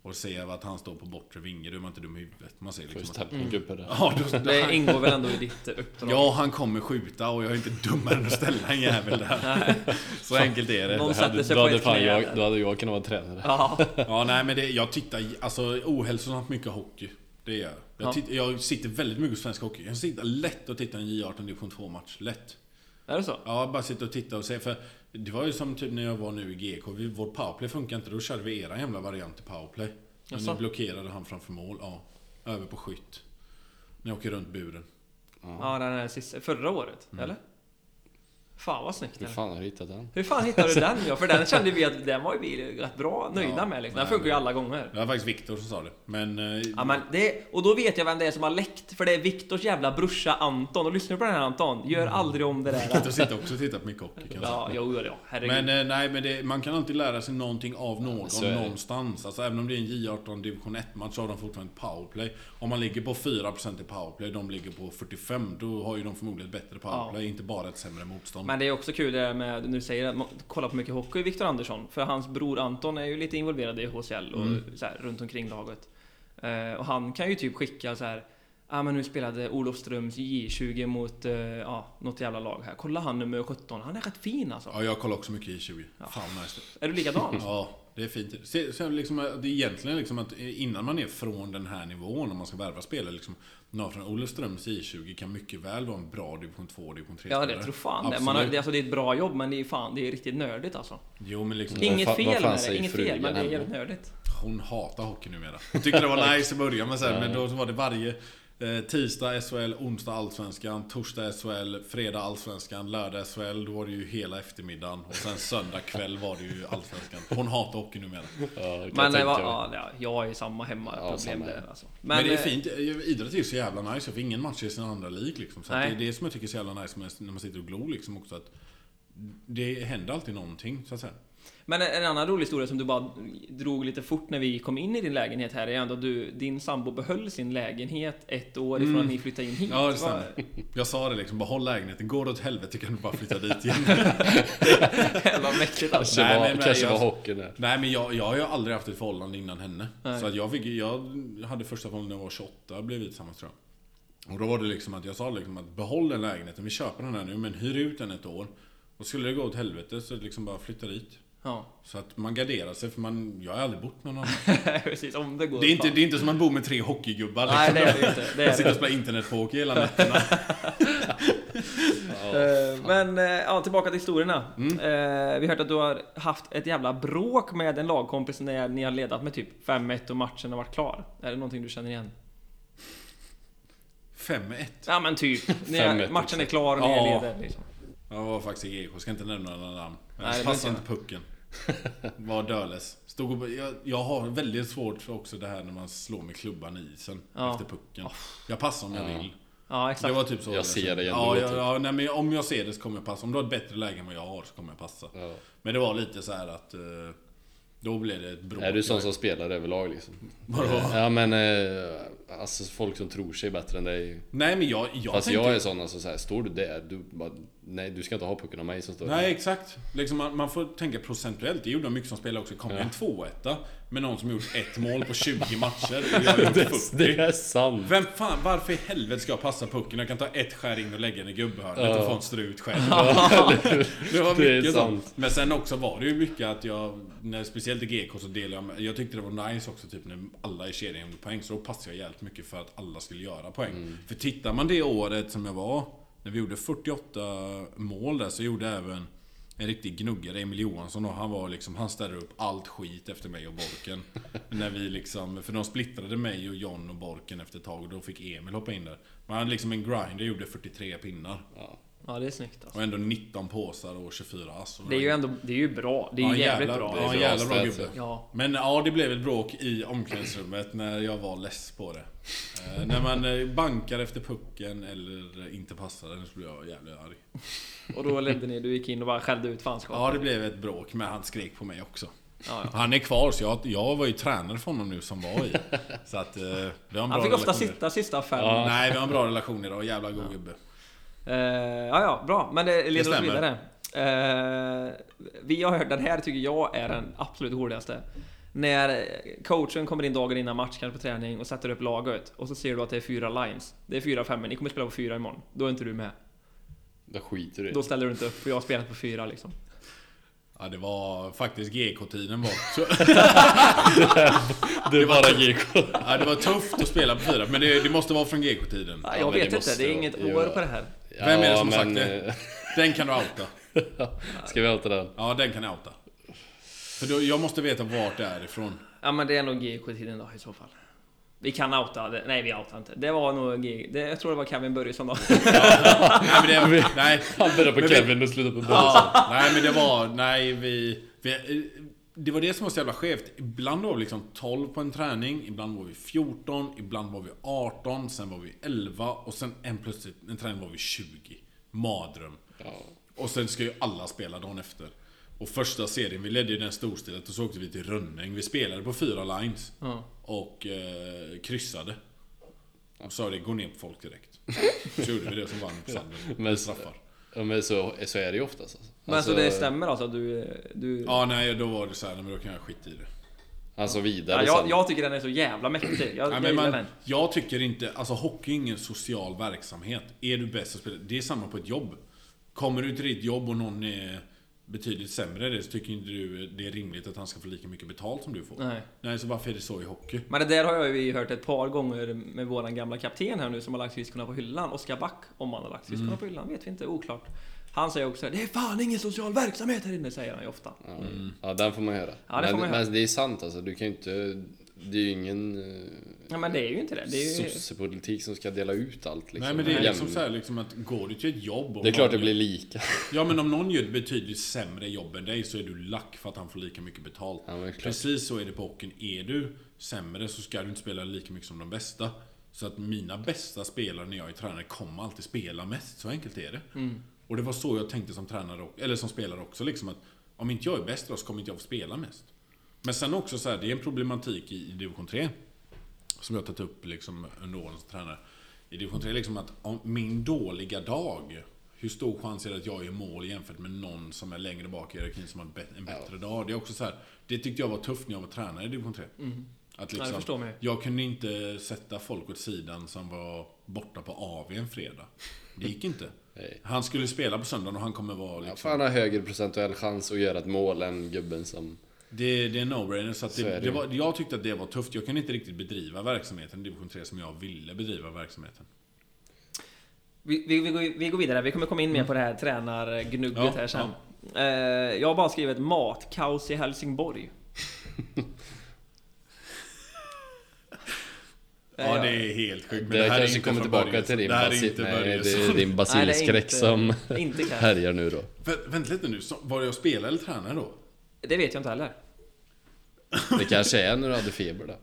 Och ser att han står på bortre vinge. Då är man inte dum i huvudet. Man ser liksom ställa att, en gubbe där. ja, då, då, Det ingår väl ändå i ditt uppdrag? ja, han kommer skjuta och jag är inte dummare än att ställa en jävel där. Så enkelt är det. Någon hade, sig då på hade, ett fan knä jag, då hade jag kunnat vara tränare. Ja, Ja, nej men det, jag tittar alltså ohälsosamt mycket hockey. Det gör jag. Jag, Ja. titt, jag sitter väldigt mycket på svensk hockey. Jag sitter lätt och tittar en J18 division 2 match. Lätt. är det så? Ja, bara sitta och titta och se. För det var ju som typ när jag var nu i GK. Vi, vårt powerplay funkar inte. Då körde vi era jävla variant i powerplay. Men ni blockerade han framför mål. Ja. Över på skytt. Ni åker runt buren. Ja, den här sista, förra året, Mm. eller? Fan vad snyggt. Hur fan har du hittat den? Hur fan hittade du den? Ja, för den kände vi att den var vi rätt bra nöjda Ja, med liksom. Den nej, funkar ju alla gånger. Det var faktiskt Viktor som sa det. Men... eh, Ja, men det, och då vet jag vem det är som har läckt, för det är Viktors jävla brorsa Anton. Och lyssna på den här Anton, gör aldrig om det där. Viktor sitter också och tittar på mycket hockey kan jag säga. Ja, jo, ja, herregud. Men eh, nej, men det, man kan alltid lära sig någonting av någon det. någonstans. Alltså även om det är en J18 division 1-match så har de fortfarande powerplay. Om man ligger på 4% i powerplay, de ligger på 45, då har ju de förmodligen ett bättre powerplay, inte bara ett sämre motstånd. Men det är också kul det med, nu säger att man kollar på mycket hockey, Viktor Andersson. För hans bror Anton är ju lite involverad i HCL och Mm. så här, runt omkring laget. Eh, och han kan ju typ skicka så här. Ja ah, men nu spelade Olofströms J20 mot uh, ja, något jävla lag här. Kolla han nummer 17, han är rätt fin alltså. Ja, jag kollar också mycket i 20. Fan nice. Är du likadan? Ja, det är fint. Se, se, liksom, det är egentligen liksom att innan man är från den här nivån, om man ska värva spelare, liksom, någon från Olofströms I20 kan mycket väl vara en bra division 2 division 3 Ja det tror fan det. Man har, det, alltså, det är ett bra jobb men det är fan, det är riktigt nördigt alltså. Jo, men liksom, Inget fel vad med det, inget fel men det är jävligt nördigt. hon hatar hockey numera. Hon tyckte det var nice i början, men sen men då var det varje eh, tisdag SHL, onsdag Allsvenskan, torsdag SHL, fredag Allsvenskan, lördag SHL. Då var det ju hela eftermiddagen. Och sen söndag kväll var det ju Allsvenskan. Hon hatar hockey numera. Ja, Men jag det tänka var, ja, ja, jag har ju samma hemmaproblem samma där alltså. Men, det är eh, fint. Idrott är ju så jävla nice. För ingen match är sin andra lik liksom. Så det är det som jag tycker är så jävla nice när man sitter och glor liksom också. Att det händer alltid någonting, så att säga. Men en annan rolig historia som du bara drog lite fort när vi kom in i din lägenhet här är ändå att du, din sambo behöll sin lägenhet ett år ifrån Mm. att ni flyttade in hit. Ja, det stämmer. Jag sa det liksom, bara håll lägenheten. Går det åt helvete kan du bara flytta dit igen. Jävla mäktigt alltså. Kanske, Nej, var, men kanske jag- var hockeyn där. Nej men jag, jag har ju aldrig haft ett förhållande innan henne. Nej. Så att jag, fick, jag hade första förhållandet när jag var 28, blev vi tillsammans tror jag. Och då var det liksom att jag sa liksom att behåll den lägenheten, vi köper den här nu men hyr ut den ett år. Och skulle det gå åt helvete så liksom bara flytta dit. Ja, Så att man garderar sig för man, jag har aldrig bott med någon annan. precis. Om det går. Det är inte, det är inte som att bo med tre hockeygubbar liksom. Nej, det är det inte. Det är Jag sitter och spelar internetpoker hela nätterna. Eh, Men eh, ja, tillbaka till historierna. Mm. Eh, Vi hört att du har haft ett jävla bråk med en lagkompis när ni har ledat med typ 5-1 och matchen har varit klar. Är det någonting du känner igen? 5-1. Ja men typ. Ni 5-1 är, matchen är klar och ni Ja. leder liksom. Jag var faktiskt i GK, ska inte nämna några namn. Nej, det Jag passade inte pucken. Var. Stod och, jag, jag har väldigt svårt för också det här när man slår med klubban i isen Ja. efter pucken. Jag passar om jag Ja. vill. Ja exakt. Det var typ så. Jag ser det ändå, ja, typ. ja, nej, men Om jag ser det så kommer jag passa. Om du har ett bättre läge än vad jag har så kommer jag passa. Ja. Men det var lite så här att... eh, Då blev det ett bråk. Är du sån som spelar överlag liksom? Vadå? Ja men, eh, alltså folk som tror sig bättre än dig. Nej men jag... jag Fast tänkte- jag är sån alltså så här, står du där, du bara, nej du ska inte ha pucken av mig som står Nej exakt. Liksom man, man får tänka procentuellt. Det gjorde de mycket som spelare också. Kom Ja. en 2-1 med någon som gjort ett mål på 20 matcher. Och jag gjort 40. Det är sant! Vem fan, varför i helvete ska jag passa pucken? Jag kan ta ett skär in och lägga den i gubbhörnet Ja. och få en strut själv. Det var Det mycket sant. sånt. Men sen också var det ju mycket att jag, när, speciellt i GK så delade jag med, Jag tyckte det var nice också typ när alla i kedjan gjorde poäng. Så då passade jag jävligt mycket för att alla skulle göra poäng. Mm. För tittar man det året som jag var, när vi gjorde 48 mål där, så gjorde även en riktig gnuggare, Emil Johansson och han var liksom, han ställde upp allt skit efter mig och Borken. när vi liksom, för de splittrade mig och John och Borken efter ett tag och då fick Emil hoppa in där. Men han liksom en grinder gjorde 43 pinnar. Ja. Ja det är snyggt alltså. Och ändå 19 påsar och 24 ass. Och Det är ju ändå, det är ju bra. Det är Ja, ju jävligt jävla- bra. Ja, jävla bra gubbe. Ja. Men ja, det blev ett bråk i omklädningsrummet när jag var less på det. Eh, när man eh, bankar efter pucken eller inte passar den så blir jag jävligt arg. Och då ledde ni, du gick in och bara skällde ut fanskapet. Ja, det blev ett bråk, men han skrek på mig också. Ja, ja. Han är kvar, så jag, jag var ju tränare för honom nu som var i. Så att eh, vi har en bra Han fick ofta relation. sitta sista fem. Ja. Nej, vi har en bra relation idag. Jävla god gubbe. Eh, ja, ja, bra. Men det leder oss vidare. Eh, vi har hört, den här tycker jag är den absolut roligaste. När coachen kommer in dagen innan match, kanske på träning, och sätter upp laget. Och så ser du att det är fyra lines. Det är fyra femmor, ni kommer spela på fyra imorgon. Då är inte du med. Då skiter du Då ställer du inte upp, för jag har spelat på fyra liksom. Ja, det var faktiskt GK-tiden var... Så, Det är bara GK. ja, det var tufft att spela på fyra, men det, det måste vara från GK-tiden. Ja, Ja, jag det vet inte, måste det är inget år på det här. Vem är det som har men, sagt det? eh, Den kan du outa. Ska vi outa den? Ja, den kan jag outa. För då, jag måste veta vart det är ifrån. Ja men det är nog GK-tiden då i så fall. Vi kan outa det. Nej, vi outar inte. Det var nog... Det, jag tror det var Kevin Börjesson då. Nej, men det, nej, Han börjar på Men vi- Kevin och slutar på Börjesson. Ja, nej men det var, nej vi, vi Det var det som var så jävla skevt. Ibland var vi liksom 12 på en träning, ibland var vi 14, ibland var vi 18, sen var vi 11 och sen en plötsligt, en träning var vi 20. Madröm. Ja. Och sen ska ju alla spela dagen efter. Och första serien, vi ledde ju den storstilet och så åkte vi till Rönning. Vi spelade på fyra lines. Ja. Och eh, kryssade. Och sa det, gå ner på folk direkt. Så gjorde vi det som vann på sanden. Med straffar. Ja, men så, så är det ju oftast alltså. Men alltså, så det stämmer alltså att du... du... Ja, nej, då var det så här, men då kan jag skita i det. Alltså vidare Ja, jag, jag tycker den är så jävla mäktig. Jag, Nej, jag man, den. jag tycker inte, alltså hockey är ingen social verksamhet. Är du bäst att spela, det är samma på ett jobb. Kommer du till ditt jobb och någon är betydligt sämre än det så tycker inte du det är rimligt att han ska få lika mycket betalt som du får. Nej. Nej, så varför är det så i hockey? Men det där har jag ju hört ett par gånger med våran gamla kapten här nu som har lagt skridskorna på hyllan. Oskar Back, om han har lagt skridskorna på hyllan, vet vi inte, oklart. Han säger också det är fan ingen social verksamhet här inne, säger han ju ofta. Ja, ja, den får man höra. Ja, det men, får man höra. men det är sant alltså. Du kan ju inte... Det är ju ingen eh, Ja men det är ju inte det. Det är ju... sossepolitik som ska dela ut allt liksom. Nej men det är liksom så här, liksom att går du till ett jobb och Det är klart det blir lika. Ja men om någon gör ett betydligt sämre jobb än dig så är du lack för att han får lika mycket betalt. Ja. Precis så är det på hockeyn. Är du sämre så ska du inte spela lika mycket som de bästa. Så att mina bästa spelare när jag är tränare kommer alltid spela mest. Så enkelt är det. Mm. Och det var så jag tänkte som tränare, eller som spelare också. Liksom att om inte jag är bäst då så kommer inte jag få spela mest. Men sen också så här, det är en problematik i, i division 3. Som jag har tagit upp liksom under åren som tränare. I division 3 liksom att om min dåliga dag. Hur stor chans är det att jag är i mål jämfört med någon som är längre bak i hierarkin som har en bä- en bättre dag? Det är också så här, Det tyckte jag var tufft när jag var tränare i division 3. Att Mm. Ja, liksom, jag förstår mig. jag kunde inte sätta folk åt sidan som var borta på AV en fredag. Det gick inte. Han skulle spela på söndagen och han kommer vara Ja, liksom... för han har högre procentuell chans att göra ett mål än gubben som... Det, det är en no-brainer. Så, att Så är det, det det var, jag tyckte att det var tufft. Jag kunde inte riktigt bedriva verksamheten i division 3 som jag ville bedriva verksamheten. Vi, vi, vi, går, vi går vidare, vi kommer komma in mer på det här tränargnugget Ja, här sen. Eh, jag har bara skrivit matkaos i Helsingborg. Ja, Eh, det är helt sjukt. Men Det, här är kanske inte kommer tillbaka till din, Det här är basi- inte nej, det din Nej, basilskräck det är som inte, inte härjar nu då. Vä- Vänta lite nu, var jag spelare eller tränare då? Det vet jag inte heller. Det kanske är när du hade feber då.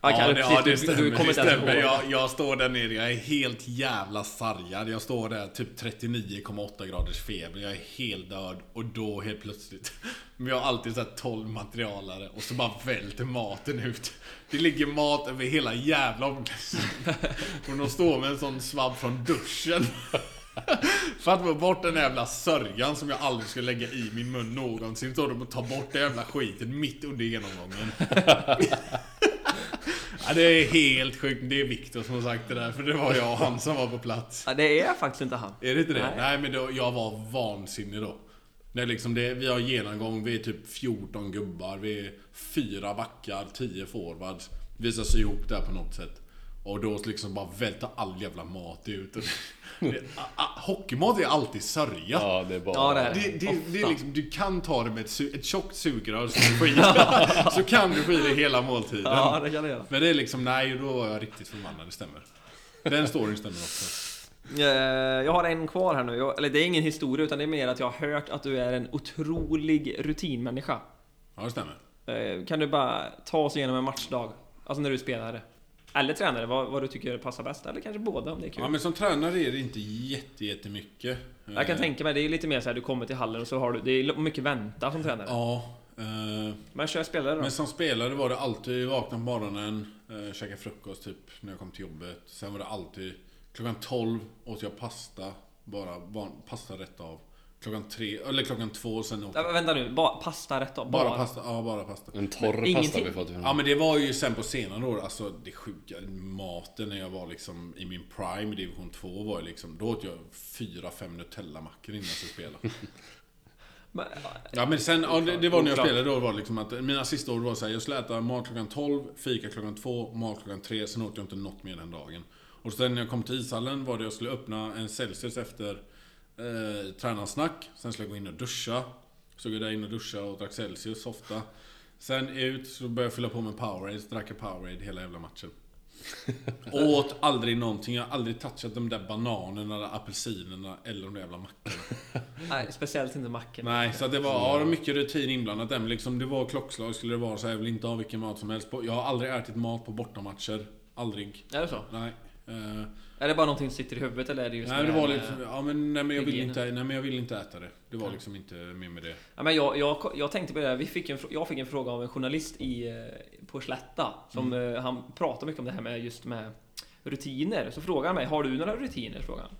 Ja, kan- det, ja, det du- stämmer. du kommer det stämmer. Jag, jag står där nere, jag är helt jävla sargad. Jag står där typ 39,8 graders feber. Jag är helt död och då helt plötsligt. Men jag har alltid här 12 materialare och så bara välter maten ut. Det ligger mat över hela jävla omklädningsrummet. Och de står med en sån svabb från duschen. För att få bort den jävla sörjan som jag aldrig ska lägga i min mun någonsin. Står de och tar bort den jävla skiten mitt under genomgången. Ja, det är helt sjukt. Det är Viktor som har sagt det där. För det var jag och han som var på plats. Ja, det är faktiskt inte han. Är det inte det? Nej. Nej, men då, jag var vansinnig då. Det är liksom det, vi har genomgång, vi är typ 14 gubbar, vi är fyra backar, 10 forwards. Vi ska sy ihop det här på något sätt. Och då liksom bara välta all jävla mat ut. Och det, a, a, hockeymat är alltid sörja. Ja, det är bara... Ja, det är Det, det, det är liksom, du kan ta det med ett, su- ett tjockt sugrör så, du får i det. så kan du få i dig hela måltiden. Ja, det kan det göra. Men det är liksom, nej, då var jag riktigt förbannad, det stämmer. Den storyn stämmer också. Eh, Jag har en kvar här nu. Jag, eller det är ingen historia, utan det är mer att jag har hört att du är en otrolig rutinmänniska. Ja, det stämmer. Eh, Kan du bara ta oss igenom en matchdag? Alltså när du spelade. Eller tränare, vad, vad du tycker passar bäst. Eller kanske båda om det är kul. Ja, men som tränare är det inte jätte, jättemycket. Jag kan Eh, tänka mig, det är lite mer så här, du kommer till hallen och så har du, det är mycket vänta som tränare. Ja. eh, Men kör spelare då. Men som spelare var det alltid vakna på morgonen, eh, käka frukost typ när jag kom till jobbet. Sen var det alltid klockan 12 åt jag pasta, bara pasta rätt av. Klockan tre, eller klockan två sen åt Ja, jag vänta nu, bara pasta rätt då. bara pasta. Ja, bara pasta. En torr Men pasta ingenting. vi fått Ja men det var ju sen på senare år, alltså det sjuka, maten när jag var liksom i min prime i division 2 var ju liksom, då åt jag fyra, fem Nutella-mackor innan jag skulle spela. Men, Ja men sen, ja, det, det var när jag spelade då var det liksom att mina sista år var så här, jag skulle äta mat klockan 12, fika klockan 2, mat klockan 3, sen åt jag inte något mer den dagen. Och sen när jag kom till ishallen var det jag skulle öppna en Celsius efter eh, tränarsnack, sen skulle jag gå in och duscha. Så gick jag där in och duscha och drack Celsius ofta. Sen ut, så började jag fylla på med Powerade, så drack jag Powerade hela jävla matchen. Åt aldrig någonting. Jag har aldrig touchat de där bananerna, eller apelsinerna eller de där jävla mackorna. Nej, speciellt inte macken. Nej, så att det var ja, mycket rutin inblandat där. Men liksom, det var klockslag skulle det vara så jag vill inte ha vilken mat som helst. Jag har aldrig ätit mat på bortamatcher. Aldrig. Är det så? Nej. Eh, Är det bara någonting som sitter i huvudet eller är det just nej, det var lite... Ja, men, nej, men jag vill inte, nej, men jag vill inte äta det. Det var liksom inte mer med det. Ja, men jag, jag, jag tänkte på det, här. vi fick en, jag fick en fråga av en journalist i, eh, på Slätta. Som, Mm. eh, han pratar mycket om det här med just med rutiner. Så frågar han mig, har du några rutiner? Frågar han.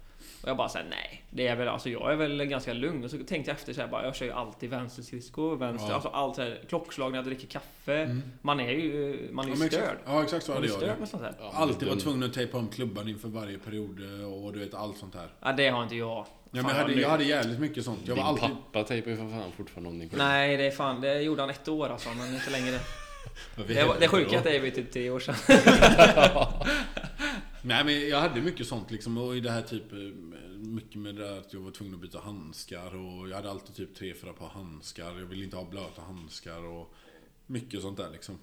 Och jag bara säger nej, det är väl, alltså jag är väl ganska lugn. Och så tänkte jag efter så här, bara, jag kör ju alltid vänsterskridsko, vänster, Ja. alltså allt så här, klockslag när jag dricker kaffe. Mm. Man är ju, man är Ja, ju störd. exakt, ja, exakt så Man hade jag det. med sånt här. Ja, Alltid var tvungen att tejpa om klubban inför varje period eh, och du vet allt sånt här. Ja, det har inte jag. Ja, men jag, hade, jag hade jävligt mycket sånt. Jag Din var alltid... pappa tejpar ju för fan fortfarande om din själv. Nej, det är fan, det gjorde han ett år alltså, men inte längre. Det, var- det sjuka är att det är typ tre år sedan. Nej men jag hade mycket sånt liksom och i det här typ eh, Mycket med det där att jag var tvungen att byta handskar och jag hade alltid typ tre, fyra par handskar Jag ville inte ha blöta handskar och Mycket sånt där liksom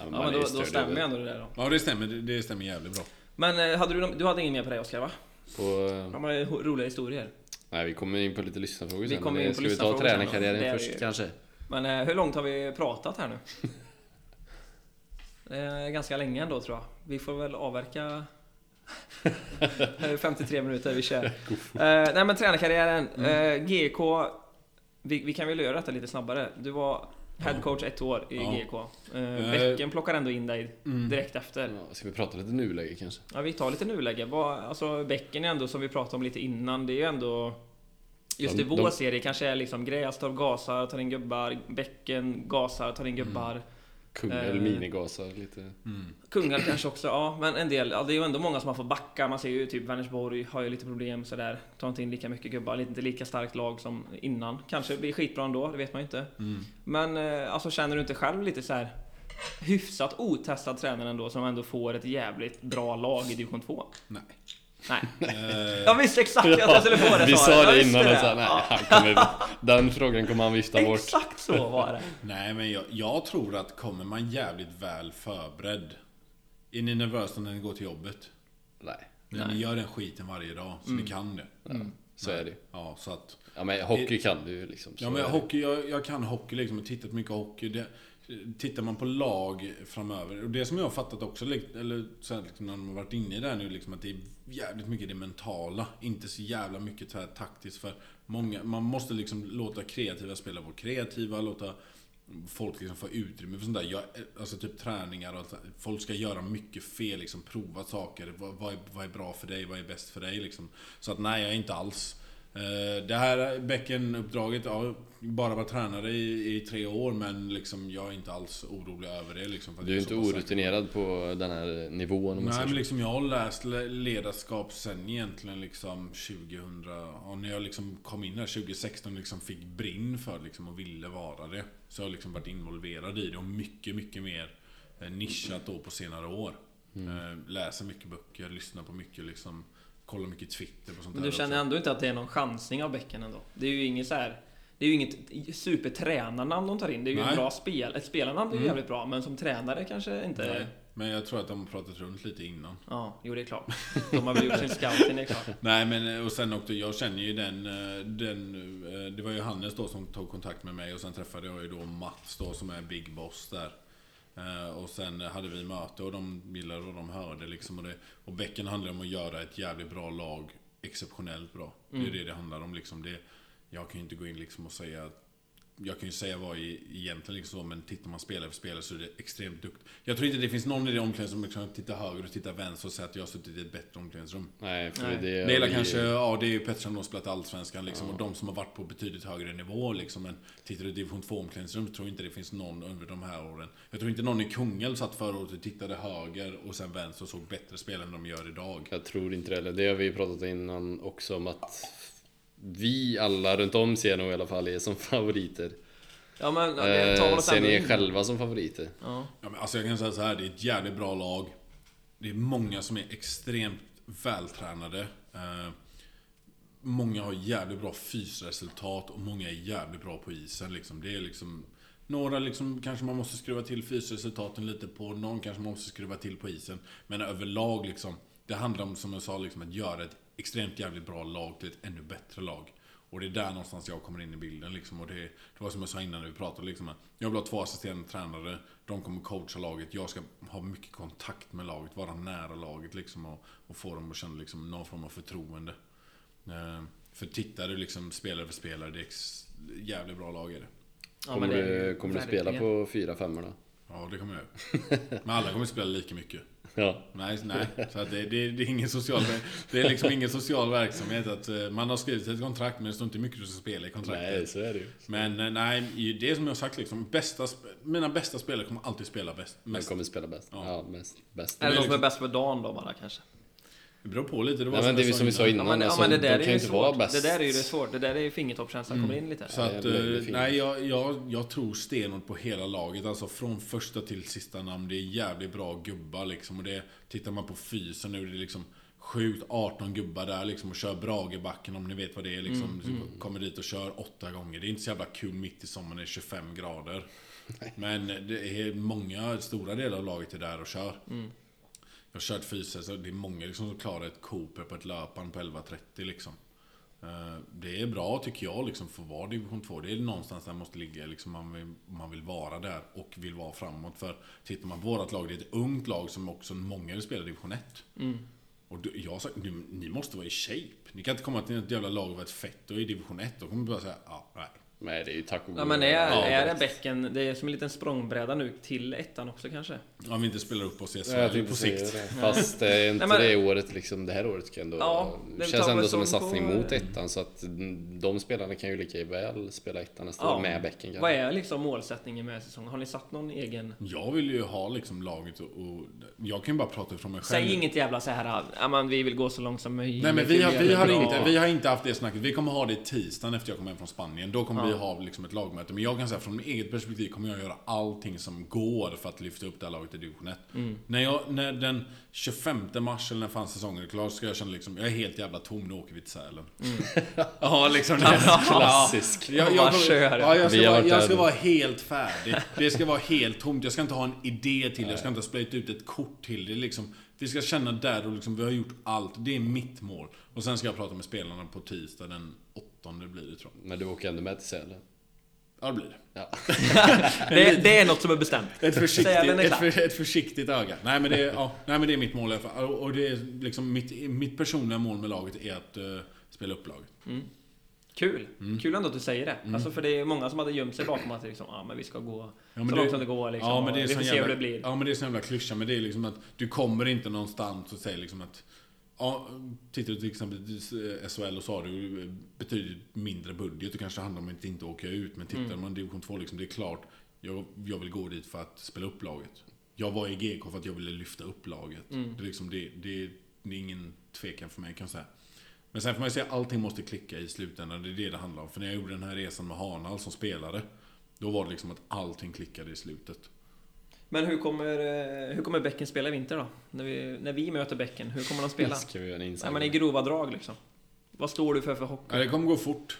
Ja, Ja, men då, då stämmer ju ändå det där då. Ja det stämmer, det, det stämmer jävligt bra Men eh, hade du, du hade ingen mer på dig Oskar va? På, Ja, men ho- roliga historier. nej, vi kommer in på lite lyssnarfrågor Vi sen. kommer men in på Ska vi ta tränarkarriären först ju- kanske? Men eh, hur långt har vi pratat här nu? Ganska länge ändå tror jag. Vi får väl avverka... Det är 53 minuter, vi kör. Eh, nej men tränarkarriären. Mm. Eh, GK. Vi, vi kan väl göra detta lite snabbare. Du var headcoach ett år i Ja. GK. Eh, Bäcken plockar ändå in dig mm. direkt efter. Ja, ska vi prata lite nuläge kanske? Ja, vi tar lite nuläge. Vad- Alltså, bäcken är ändå, som vi pratade om lite innan, det är ju ändå... Just De- i vår de- serie kanske är liksom Grästorp gasar, tar in gubbar, Bäcken gasar, tar in gubbar. Kung Eh. eller minigasar lite. mm. Kungar kanske också, ja. Men en del, ja, det är ju ändå många som har fått backa. Man ser ju typ Vänersborg har ju lite problem sådär. Tar inte in lika mycket gubbar, inte lika starkt lag som innan. Kanske blir skitbra ändå, det vet man ju inte. Mm. Men eh, alltså känner du inte själv lite så här hyfsat otestad tränare ändå som ändå får ett jävligt bra lag i division 2? Nej Nej. Eh, Jag visste exakt att jag skulle få det Vi sa Jag det innan och sa nej, han kommer, den frågan kommer han vifta bort. Exakt så var det. Nej men jag, jag tror att kommer man jävligt väl förberedd Är ni nervösa när ni går till jobbet? Nej, Men Nej. ni gör den skiten varje dag, så ni kan det så är det Ja, så att Ja men hockey kan du ju liksom. Ja men hockey, jag, jag kan hockey liksom och tittat mycket hockey. Det, tittar man på lag framöver, och det som jag har fattat också, eller så här, liksom, när man har varit inne i det här nu, liksom, att det är jävligt mycket det mentala. Inte så jävla mycket så här, taktiskt för många. Man måste liksom låta kreativa spela vara kreativa, låta folk liksom få utrymme för sånt där. Jag, alltså typ träningar och allt. Folk ska göra mycket fel, liksom prova saker. Vad, vad, är, vad är bra för dig? Vad är bäst för dig? Liksom. Så att nej, jag är inte alls. Eh, Det här bäckenuppdraget, ja, bara varit tränare i, i tre år men liksom jag är inte alls orolig över det liksom. Du är jag inte orutinerad på den här nivån om Nej men liksom jag har läst le- ledarskap sen egentligen liksom 2000, ja, när jag liksom kom in här 2016 liksom fick brinn för liksom och ville vara det. Så jag har liksom varit involverad i det och mycket, mycket mer eh, nischat då på senare år. Mm. Eh, Läser mycket böcker, lyssnar på mycket liksom, kollar mycket Twitter på sånt Men du känner också. ändå inte att det är någon chansning av bäcken ändå? Det är ju inget så här. Det är ju inget supertränarnamn de tar in. Det är ju Nej. ett bra spel. Ett spelarnamn är ju Mm. jävligt bra, men som tränare kanske inte... Nej, men jag tror att de har pratat runt lite innan. Ja, jo det är klart. De har väl gjort sin scouting, det är klart. Nej men och sen också, jag känner ju den, eh, den eh, Det var ju Hannes då som tog kontakt med mig och sen träffade jag ju då Mats då som är Big Boss där. Eh, Och sen hade vi möte och de gillade vad de hörde liksom. Och, det, och Bäcken handlar om att göra ett jävligt bra lag exceptionellt bra. Det är det det handlar om liksom. Det, jag kan ju inte gå in liksom och säga att jag kan ju säga vad i, egentligen liksom så, men tittar man spelare för spelare så är det extremt duktigt. Jag tror inte det finns någon i det omklädningsrummet som kan titta höger och titta vänster och säga att jag har suttit i ett bättre omklädningsrum. Nej, för Nej. det Det är vi- kanske, ja det är ju Pettersson som har spelat Allsvenskan liksom och de som har varit på betydligt högre nivå liksom. Men tittar du i division 2 omklädningsrum tror jag inte det finns någon under de här åren. Jag tror inte någon i Kungälv satt förra året och tittade höger och sen vänster och såg bättre spel än de gör idag. Jag tror inte det heller. Det har vi pratat innan också om att vi alla runt om ser nog i alla fall er som favoriter. Ja men Eh, ser ni er själva som favoriter? Ja. Ja, men alltså jag kan säga så här, det är ett jävligt bra lag. Det är många som är extremt vältränade. Eh, många har jävligt bra fysresultat och många är jävligt bra på isen. Liksom. Det är liksom Några liksom kanske man måste skruva till fysresultaten lite på. Någon kanske man måste skruva till på isen. Men överlag liksom. Det handlar om, som jag sa, liksom, att göra ett extremt jävligt bra lag till ett ännu bättre lag. Och det är där någonstans jag kommer in i bilden liksom. Och det, det var som jag sa innan när vi pratade liksom. att Jag vill ha två assisterande tränare. De kommer coacha laget. Jag ska ha mycket kontakt med laget. Vara nära laget liksom. Och, och få dem att känna liksom någon form av förtroende. Eh, för tittar du liksom spelare för spelare. Det är ex, jävligt bra lag är det. Ja, Kommer, men det du, kommer du spela på 4 5 då? Ja, det kommer jag göra. Men alla kommer spela lika mycket. Ja. Nej, nej. Så att det, det, det är ingen social... Det är liksom ingen social verksamhet. Att eh, man har skrivit ett kontrakt men det står inte mycket du ska spela i kontraktet. Nej, så är det ju. Men eh, nej, det är som jag har sagt liksom. Bästa, mina bästa spelare kommer alltid spela bäst. Man Mest. kommer spela bäst. Ja. Ja, mest, bäst. Eller de som är liksom- bäst för dagen då bara kanske. Det beror på lite. Det var Nej, men det är som vi sa Ja innan. men, ja, alltså, men det de där är kan ju inte vara svårt. bäst. Det där är ju det svårt. Det där är ju fingertoppskänslan kommer in lite. Så att, Ja, eh, nej, jag, jag, jag tror stenhårt på hela laget. Alltså från första till sista namn. Det är jävligt bra gubbar liksom. Och det, tittar man på fysen nu, det är liksom sjukt 18 gubbar där liksom och kör Bragebacken om ni vet vad det är liksom. Kommer dit och kör åtta gånger. Det är inte så jävla kul mitt i sommaren, det är 25 grader. Men det är många, stora delar av laget är där och kör. Jag har kört så det är många liksom som klarar ett Cooper på ett löpan på 11.30 liksom. Eh, Det är bra tycker jag liksom för att vara division 2. Det är någonstans där man måste ligga liksom man vill, man vill vara där och vill vara framåt. För tittar man på vårat lag, det är ett ungt lag som också många vill spela division 1. Och du- jag har sagt, ni, ni måste vara i shape. Ni kan inte komma till ett jävla lag och vara ett fett och i division 1. Då kommer du bara säga, ja, nej. Nej, det är ju tack och Ja men är, Ja, är det bäcken, det är som en liten språngbräda nu till ettan också kanske? Om vi inte spelar upp oss i Ja, SHL på sikt. det. Fast det är inte Nej, men- det året liksom, det här året ska ändå... Ja, det känns ändå som en som på- satsning mot ettan så att de spelarna kan ju lika väl spela ettan nästa år med bäcken Vad kanske. är liksom målsättningen med säsongen? Har ni satt någon egen? Jag vill ju ha liksom laget och, och jag kan ju bara prata från mig själv. Säg inget jävla så här, ja men vi vill gå så långt som möjligt. Nej men vi har, vi, har det bra." inte, vi har inte haft det snacket. Vi kommer ha det tisdagen efter jag kommer hem från Spanien. Då kommer Ja. Vi ha liksom ett lagmöte. Men jag kan säga från mitt eget perspektiv kommer jag göra allting som går för att lyfta upp det här laget till division 1. Mm. När, jag, när den 25 mars eller när fan säsongen är klar så ska jag känna liksom, jag är helt jävla tom, nu åker vi till Sälen. ja liksom. Klassisk. Jag, Bara jag, kommer- kör. ja, jag, Vi ska har vara, jag ska vara helt färdig. Det ska vara helt tomt. Jag ska inte ha en idé till. Jag ska inte ha splayat ut ett kort till. Det är liksom, vi ska känna där och liksom, vi har gjort allt. Det är mitt mål. Och sen ska jag prata med spelarna på tisdag den åttonde blir det tror jag. Men du åker ändå med till Sälen? Ja, det blir det. Ja. det, det är något som är bestämt. Ett försiktigt, är ett, för, ett försiktigt öga. Nej men, det, är- ja, nej men det är mitt mål i alla fall. Och det är liksom mitt, mitt personliga mål med laget är att eh, spela upp laget. Kul. Mm. Kul ändå att du säger det. Alltså för det är många som hade gömt sig bakom att liksom, ja men vi ska gå Ja, men så det- långt som det går liksom. Ja men det är vi får se jävla, hur det blir. Ja men det är sån jävla klyscha. Men det är liksom att du kommer inte någonstans och säger liksom att Ja, tittar du till exempel SHL och så har du betydligt mindre budget. Det kanske handlar om att inte åka ut. Men tittar Mm. man division 2 liksom, det är klart. Jag, jag vill gå dit för att spela upp laget. Jag var i GK för att jag ville lyfta upp laget. Mm. Det, är liksom, det, det, det är ingen tvekan för mig kan jag säga. Men sen får man ju säga att allting måste klicka i slutändan. Det är det det handlar om. För när jag gjorde den här resan med Hanal som spelare. Då var det liksom att allting klickade i slutet. Men hur kommer, eh, hur kommer Bäcken spela i vinter då? När vi, när vi möter Bäcken, hur kommer de spela? Ska vi göra en Nej men i grova drag liksom. Vad står du för för hockey? Ja, det kommer gå fort.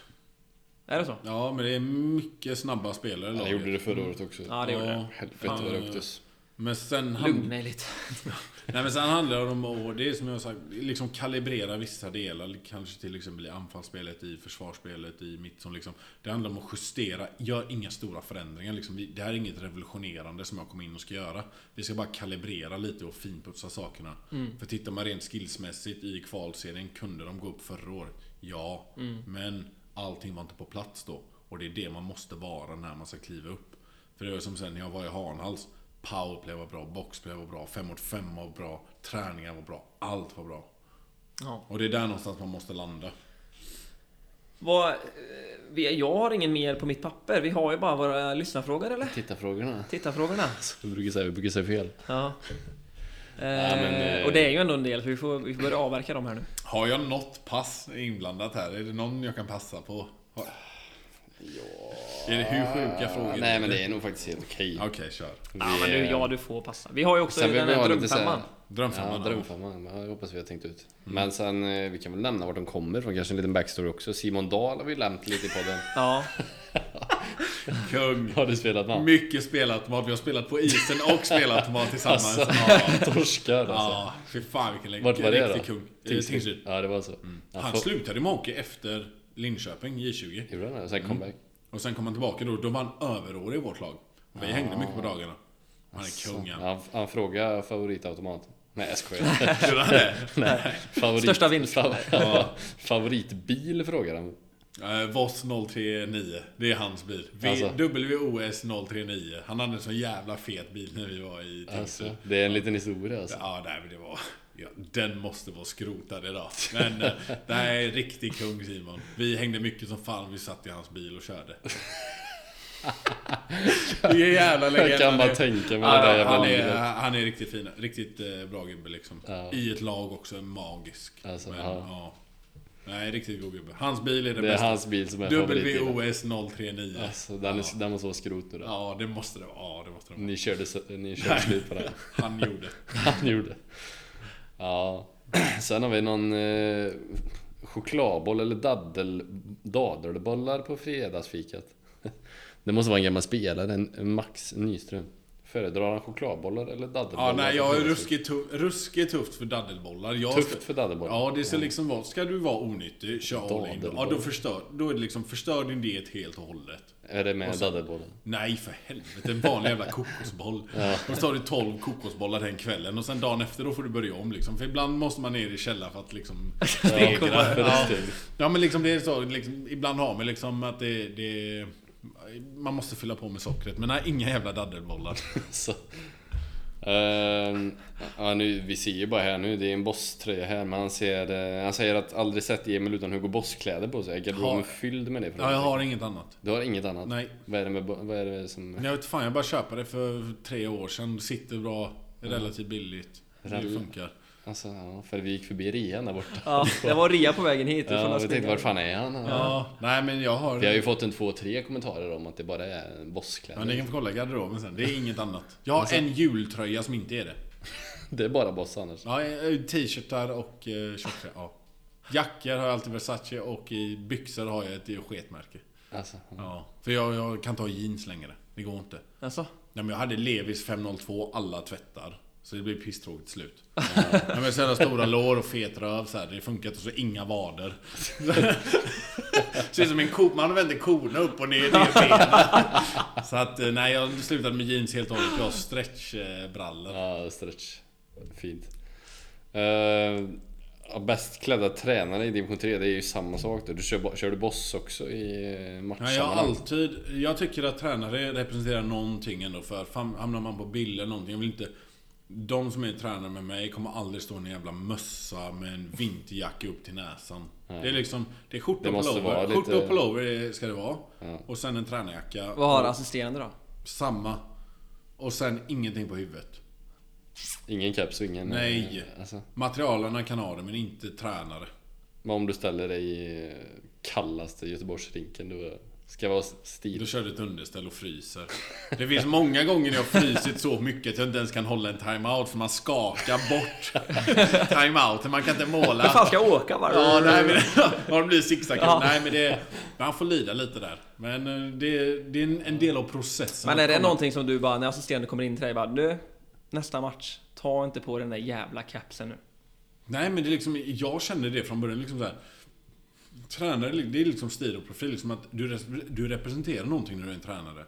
Är det så? Ja, men det är mycket snabba spelare Ja, det gjorde det förra året också. Ja det gjorde det. Helvete vad det åktes. Men sen, Lugna er lite. Nej, men sen handlar det om att, det är som jag sagt, liksom kalibrera vissa delar. Kanske till exempel i anfallsspelet, i försvarsspelet, i mitt som liksom. Det handlar om att justera, gör inga stora förändringar. Liksom, det här är inget revolutionerande som jag kommer in och ska göra. Vi ska bara kalibrera lite och finputsa sakerna. För tittar man rent skillsmässigt i kvalserien, kunde de gå upp förra året? Ja, men allting var inte på plats då. Och det är det man måste vara när man ska kliva upp. För det var som sen när jag var i Hanhals. Powerplay var bra, boxplay var bra, 5 mot 5 var bra, träningar var bra, allt var bra. Ja. Och det är där någonstans man måste landa. Vad, eh, vi, jag har ingen mer på mitt papper. Vi har ju bara våra lyssnarfrågor eller? Tittarfrågorna. Tittarfrågorna. Vi brukar säga, vi brukar säga fel. Ja. men, Eh, eh, och det är ju ändå en del, så vi får, vi får börja avverka dem här nu. Har jag något pass inblandat här? Är det någon jag kan passa på? Har- Är det hur sjuka frågor? Nej men det är nog faktiskt helt okej. Okej, kör. Ja, men du, ja, du får passa. Vi har ju också Sen vill den vi här lite drömfemman. Drömfemman. Ja, drömfemman. Ja, Jag hoppas vi har tänkt ut. Men sen, eh, vi kan väl nämna vart de kommer från. Kanske en liten backstory också. Simon Dahl har vi lämnat lite i podden. Ja. Kung. Har du spelat med? Mycket spelat Vi har spelat på isen och spelat automat tillsammans. Alltså, Ja. torskar alltså. Ja, fy fan vilken länge. Vart var det Riktig då? kung. Eh, Tingsryd. Ja, det var så. Ja, Han får- slutade med hockey efter Linköping, J20. Gjorde han det? Sen comeback? Och sen kom han tillbaka då, då var han överårig i vårt lag. Vi hängde mycket på dagarna. Han är Så. kung han. Han, han frågar favoritautomat. Nej jag skojar. Gjorde han det? Nej, favorit, Största vinst. Favoritbil frågar han. Uh, Voss 039, det är hans bil. V- Alltså. WOS 039. Han hade en så jävla fet bil när vi var i Tingsryd. Alltså, det är en liten historia alltså. Ja, nej, men det var... Ja, den måste vara skrotad idag. Men det här är riktig kung Simon. Vi hängde mycket som fan, vi satt i hans bil och körde. Det är jävla legend. Jag kan bara Han är- tänka mig det där Ja, jävla han, är, han är riktigt fin. Riktigt eh, bra gubbe liksom. Ja. I ett lag också, magisk. Alltså, Men, ja. ja. Nej, riktigt god gubbe. Hans bil är det, Det är bästa. hans bil som är. WOS 039. Alltså, den, är, den måste vara skrot nu då. Ja, det måste det vara. Ja, det måste det vara. Ni körde, ni körde slut på det. Han gjorde. Han gjorde. Ja. Sen har vi någon eh, chokladboll eller daddel, dadelbollar på fredagsfikat. Det måste vara en gammal spelare, en Max Nyström. Föredrar han chokladbollar eller dadelbollar? Ja, nej, jag är ruskigt, tuff, ruskigt tufft för daddelbollar. Jag Tufft för dadelbollar? Ja, det ska liksom vara... Ska du vara onyttig, kör all in. Ja, då förstör, då är det liksom, förstör din diet helt och hållet. Är det med så-? Nej, för helvete. En vanlig jävla kokosboll. Och så tar du 12 kokosbollar den kvällen och sen dagen efter då får du börja om liksom. För ibland måste man ner i källaren för att liksom stegra. Ja, det ja, men liksom det är så. Liksom, ibland har man liksom att det, det... Man måste fylla på med sockret. Men nej, inga jävla daddelbollar. Så. Ehm, ja, nu, vi ser ju bara här nu, det är en Boss-tröja här men han, ser, eh, han säger att aldrig sett Emil utan Hugo Boss-kläder på sig. Är garderoben fylld med det? Ja, jag har inget annat. Du har inget annat? Nej. Vad är det, med, vad är det som... Jag vet fan, jag bara köpa det för tre år sedan. Sitter bra, relativt billigt. Det funkar. Alltså, ja, för vi gick förbi rean där borta. Ja, det var rea på vägen hit. Ja, jag tänkte Aspinga. var fan är han? Ja, nej men jag har... Vi har ju fått en två, tre kommentarer om att det bara är Ja, Boss-kläder. ni kan få kolla garderoben sen. Det är inget annat. Jag har Alltså- en jultröja som inte är det. Det är bara Boss annars. Ja, eh, t-shirtar och eh, tjocktröja. Ja. Jackor har jag alltid Versace och i byxor har jag ett sketmärke. Alltså, ja. Ja. För jag, jag kan inte ha jeans längre. Det går inte. Alltså, Nej, men jag hade Levis 502 alla tvättar. Så det blir pisstråkigt till slut. Ja, men så jävla stora lår och fet röv så här. Det funkar inte. Så inga vader. Ser ut som en ko. Man vänder korna upp och ner, ner benen. Så att eh, nej, jag slutade med jeans helt och hållet. Jag har stretchbrallor. ja, stretch. Fint. Uh, bäst klädda tränare i division 3, det är ju samma sak då. Du kör, kör du Boss också i eh, Ja, jag matchsammanhang? alltid... Jag tycker att tränare representerar någonting ändå för hamnar man på bilder någonting. Jag vill inte... De som är tränare med mig kommer aldrig stå i en jävla mössa med en vinterjacka upp till näsan. Nej. Det är liksom... Det är skjorta och pullover. lite- Skjorta och pullover ska det vara. Ja. Och sen en tränarjacka. vad har assisterande då? Samma. Och sen ingenting på huvudet. Ingen keps och ingen... Nej. eh, Alltså, Materialerna kan ha det, men inte tränare. men om du ställer dig i kallaste Göteborgsrinken, då ska vara stil. Då kör du ett underställ och fryser. Det finns många gånger när jag har frysit så mycket att jag inte ens kan hålla en timeout för man skakar bort timeouten. Man kan inte måla. Hur fan ska jag åka bara? Ja, nej men ja, det blir zigzag. Ja. Nej men det... Man får lida lite där. Men eh, det, det är en, del av processen. Men är det någonting som du bara, när assisterande kommer in till dig bara Du, nästa match, ta inte på den där jävla capsen nu. Nej men det är liksom, jag kände det från början liksom så här. Tränare, det är liksom stil och profil. Liksom att du, du representerar någonting när du är en tränare.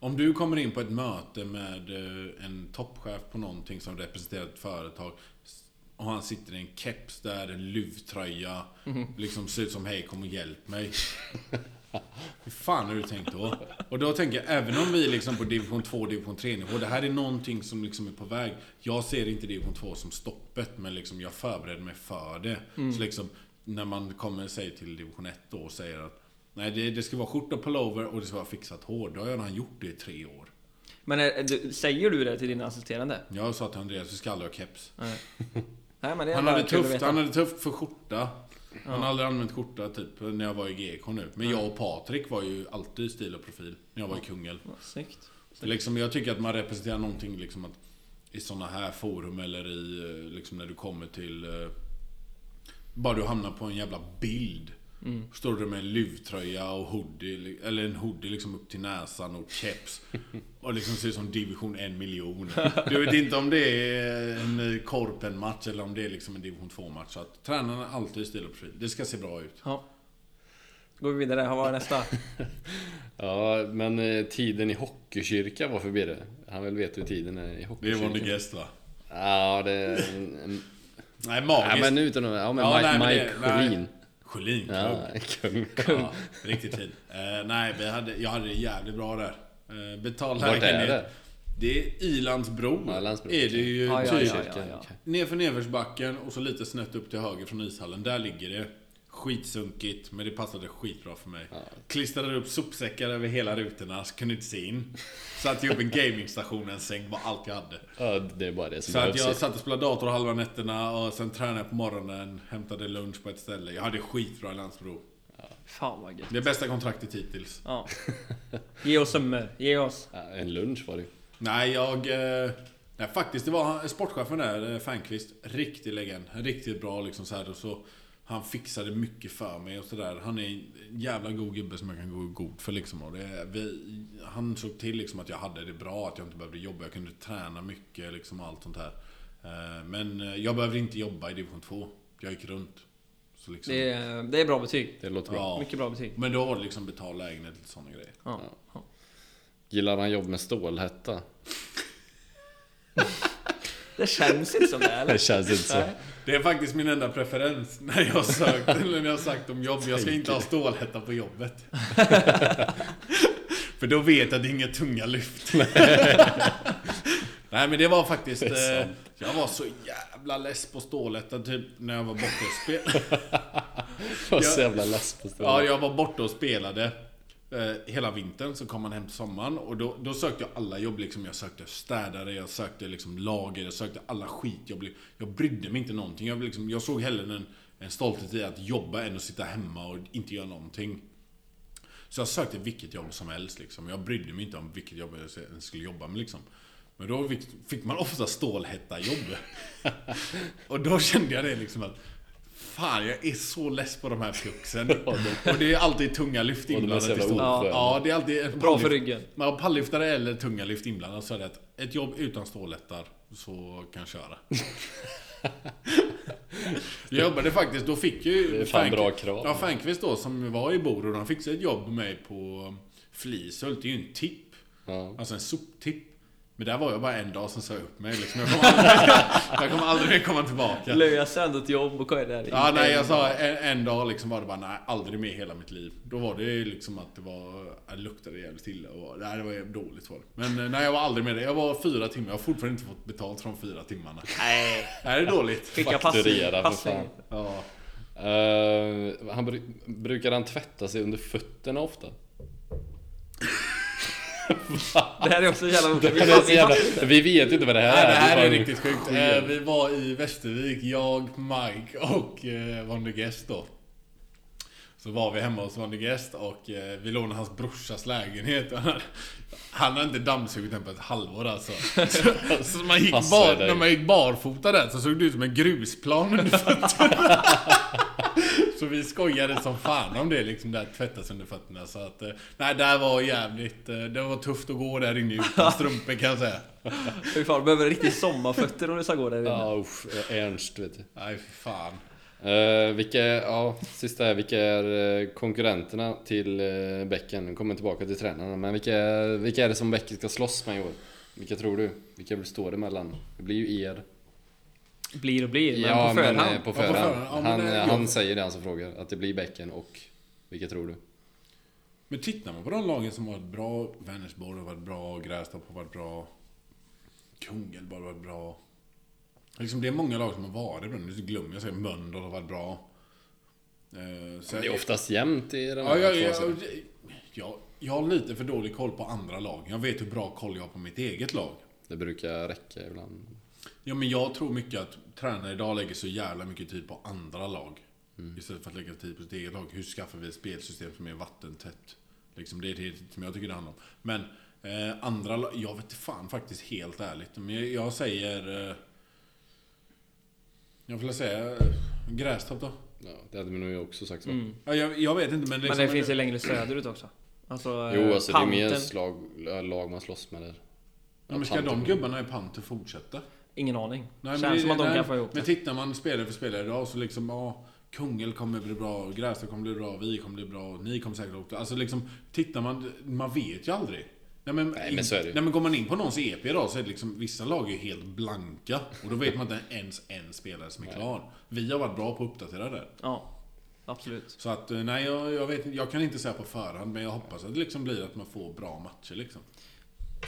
Om du kommer in på ett möte med eh, en toppchef på någonting som representerar ett företag och han sitter i en keps där, en luvtröja, liksom ser ut som hej kom och hjälp mig. Hur fan har du tänkt då? Och då tänker jag, även om vi är liksom på division 2, division 3 nivå, det här är någonting som liksom är på väg. Jag ser inte division 2 som stoppet, men liksom jag förbereder mig för det. Så liksom, när man kommer, säg till division 1 då och säger att Nej, det, det ska vara skjorta, pullover och det ska vara fixat hår. Då har jag redan gjort det i tre år. Men är, du, säger du det till din assisterande? Jag sa till Andreas, vi ska aldrig ha keps. Nej. Nej men det är Han hade, tufft, han hade tufft för skjorta. Han har aldrig använt skjorta typ när jag var i GK nu. Men jag och Patrik var ju alltid stil och profil när jag var i Kungälv. Ja, Snyggt. Så liksom, jag tycker att man representerar någonting liksom att i såna här forum eller i eh, liksom när du kommer till... eh, Bara du hamnar på en jävla bild. Står du med en luvtröja och hoodie, eller en hoodie liksom upp till näsan och keps. Och liksom ser ut som division 1 miljon. Du vet inte om det är en korpen-match eller om det är liksom en division 2-match. Så att tränaren är alltid stil och profil. Det ska se bra ut. Ja. Går vi vidare, vad var nästa? Ja, men eh, tiden i hockeykyrka, varför blir det? Han vill veta hur tiden är i Det är hockeykyrka. Wonder Guest va? Ja, det är... en- Nej, Ja, magiskt. men utan att... Ja, men Ja, Mike, nej, det- Mike nej. Sjölin. Sjölin, Ja, kung. kung. Ja, riktigt fin. Eh, nej, vi hade, jag hade det jävligt bra där. Uh, betald Vart är det? Det är Ilandsbro. Ja, Landsbro, är det ju Ja, ja, typ ja, ja, ja. Nerför nedförsbacken och så lite snett upp till höger från ishallen. Där ligger det. Skitsunkigt, men det passade skitbra för mig. Klistrade upp sopsäckar över hela rutorna, så kunde inte se in. Satte upp en gamingstation, en säng, var allt jag hade. Ja, det är bara det som Så att jag satt och spelade dator halva nätterna och sen tränade jag på morgonen, hämtade lunch på ett ställe. Jag hade skitbra i Landsbro. Fan vad gött. Det bästa kontraktet hittills. Ja. Ge oss summor, ge oss. Ja, en lunch var det ju. Nej, jag... Eh, nej, faktiskt, det var sportchefen där, eh, Fernqvist. Riktig legend. Riktigt bra liksom så här, och så Han fixade mycket för mig och sådär. Han är en jävla god gubbe som jag kan gå god för liksom. Och det, vi, han såg till liksom att jag hade det bra, att jag inte behövde jobba. Jag kunde träna mycket liksom och allt sånt här. Eh, Men eh, jag behövde inte jobba i division 2. Jag gick runt. Så liksom, Det är, det är bra betyg. Det låter bra. Ja. Mycket bra betyg. Men då var det liksom betald lägenhet och sådana grejer. Ja. Ja. Gillar han jobb med stålhätta? Det känns inte som det eller? Det känns inte så. Det är faktiskt min enda preferens när jag sökt, eller när jag sagt om jobb. Jag ska inte ha stålhätta på jobbet. För då vet jag att det är inga tunga lyft. Nej men det var faktiskt... Det eh, jag var så jävla less på stålhätta typ när jag var borta och spelade. Jag var så jävla less på Ja, stålhätta. jag var borta och spelade hela vintern, så kom man hem till sommaren och då, då sökte jag alla jobb liksom. Jag sökte städare, jag sökte liksom lager, jag sökte alla skitjobb. Jag brydde mig inte någonting. Jag, liksom, jag såg hellre en, en stolthet i att jobba än att sitta hemma och inte göra någonting. Så jag sökte vilket jobb som helst liksom. Jag brydde mig inte om vilket jobb jag skulle jobba med liksom. Men då fick, man ofta stålhätta-jobb. och då kände jag det liksom att Fan, jag är så less på de här pucksen. och det är alltid tunga lyft inblandat i osköna. Ja, det är alltid Bra för ryggen. Man har pallyftare eller tunga lyft inblandat så är det att ett jobb utan stålhättar så kan jag köra. jag jobbade faktiskt, då fick ju... Det är fan Fank- bra krav. Ja, Fernqvist då som var i Borås, han fixade ett jobb med mig på Flishult. Det är ju en tipp. Ja. Alltså en soptipp. Men där var jag bara en dag, sen sa jag upp mig liksom. Jag kommer aldrig, jag kommer aldrig mer komma tillbaka. Lösa ändå ett jobb och är där Ja, nej, jag sa en, en dag liksom var det bara nej, aldrig mer hela mitt liv. Då var det ju liksom att det var, det luktade jävligt illa och nej, det var dåligt var det. Men eh, nej, jag var aldrig med det. Jag var fyra timmar, jag har fortfarande inte fått betalt från fyra timmarna. Nej. Nej, det är dåligt. Skicka passning. fan. Ja. Eh, han bru- brukar han tvätta sig under fötterna ofta? Det här är också jävla. Det Vi är så jävla, vet ju inte vad det här Nej, det här är. är riktigt sjukt. Eh, Vi var i Västervik, jag, Mike och eh, Wonder Guest då. Så var vi hemma hos Wonder Guest och eh, vi lånade hans brorsas lägenhet. Han hade- Han inte dammsugit den på ett halvår alltså. Så, så man gick bar, dig. när man gick barfota där så såg det ut som en grusplan under fötterna. Så vi skojade som fan om det liksom, där tvättas under fötterna. Så att, eh, nej, det var jävligt, eh, det var tufft att gå där inne utan strumpor kan jag säga. Fy fan, du behöver riktigt sommarfötter om du ska gå där inne. Ja, usch, Ernst vet du. Nej, fy fan. Uh, vilka, ja, sista är, vilka är eh, konkurrenterna till uh, Bäcken? Nu kommer tillbaka till tränarna, men vilka, vilka är det som Bäcken ska slåss med i år? Vilka tror du? Vilka står det mellan? Det blir ju er. Blir och blir, men ja, på förhand. men på på förhand. förhand. Ja, han, eh, han säger det han som frågar, att det blir Bäcken och vilka tror du? Men tittar man på de lagen som har varit bra, Vänersborg har varit bra, Grästorp har varit bra, Kungälv har varit bra. Liksom det är många lag som har varit bra. Nu glömmer jag säga Mölndal har varit bra. Eh, så Det är oftast jämnt i den Ja, här jag, två jag, serien. jag, har lite för dålig koll på andra lag. Jag vet hur bra koll jag har på mitt eget lag. Det brukar räcka ibland. Ja, men jag tror mycket att tränare idag lägger så jävla mycket tid på andra lag. Istället för att lägga tid på sitt eget lag. Hur skaffar vi ett spelsystem som är vattentätt? Liksom, det är det som jag tycker det handlar om. Men eh, andra lag, jag vet fan faktiskt helt ärligt. Men jag, jag säger... Eh, jag vill säga... Grästorp då? Ja, det hade vi nog också sagt va? Mm. Ja, jag, jag vet inte men... Men Liksom, det finns ju längre söderut också. Alltså, Jo, eh, alltså det är mer Panten- slag, lag man slåss med där. ja, men ska de gubbarna i Panter fortsätta? Ingen aning. Nej, men Känns det- som att de nej, kan få ihop Men det. tittar man spelare för spelare idag så liksom, ja, Kungälv kommer bli bra, Grästorp kommer bli bra, vi kommer bli bra, ni kommer säkert åka. Alltså liksom, tittar man, man vet ju aldrig. Nej men, Nej, men så är det nej, men går man in på någons EP idag så är det liksom, vissa lag är helt blanka. Och då vet man inte ens en spelare som är klar. Vi har varit bra på att uppdatera det. Ja, absolut. Så att, eh, nej jag, jag vet jag kan inte säga på förhand men jag hoppas att det liksom blir att man får bra matcher liksom.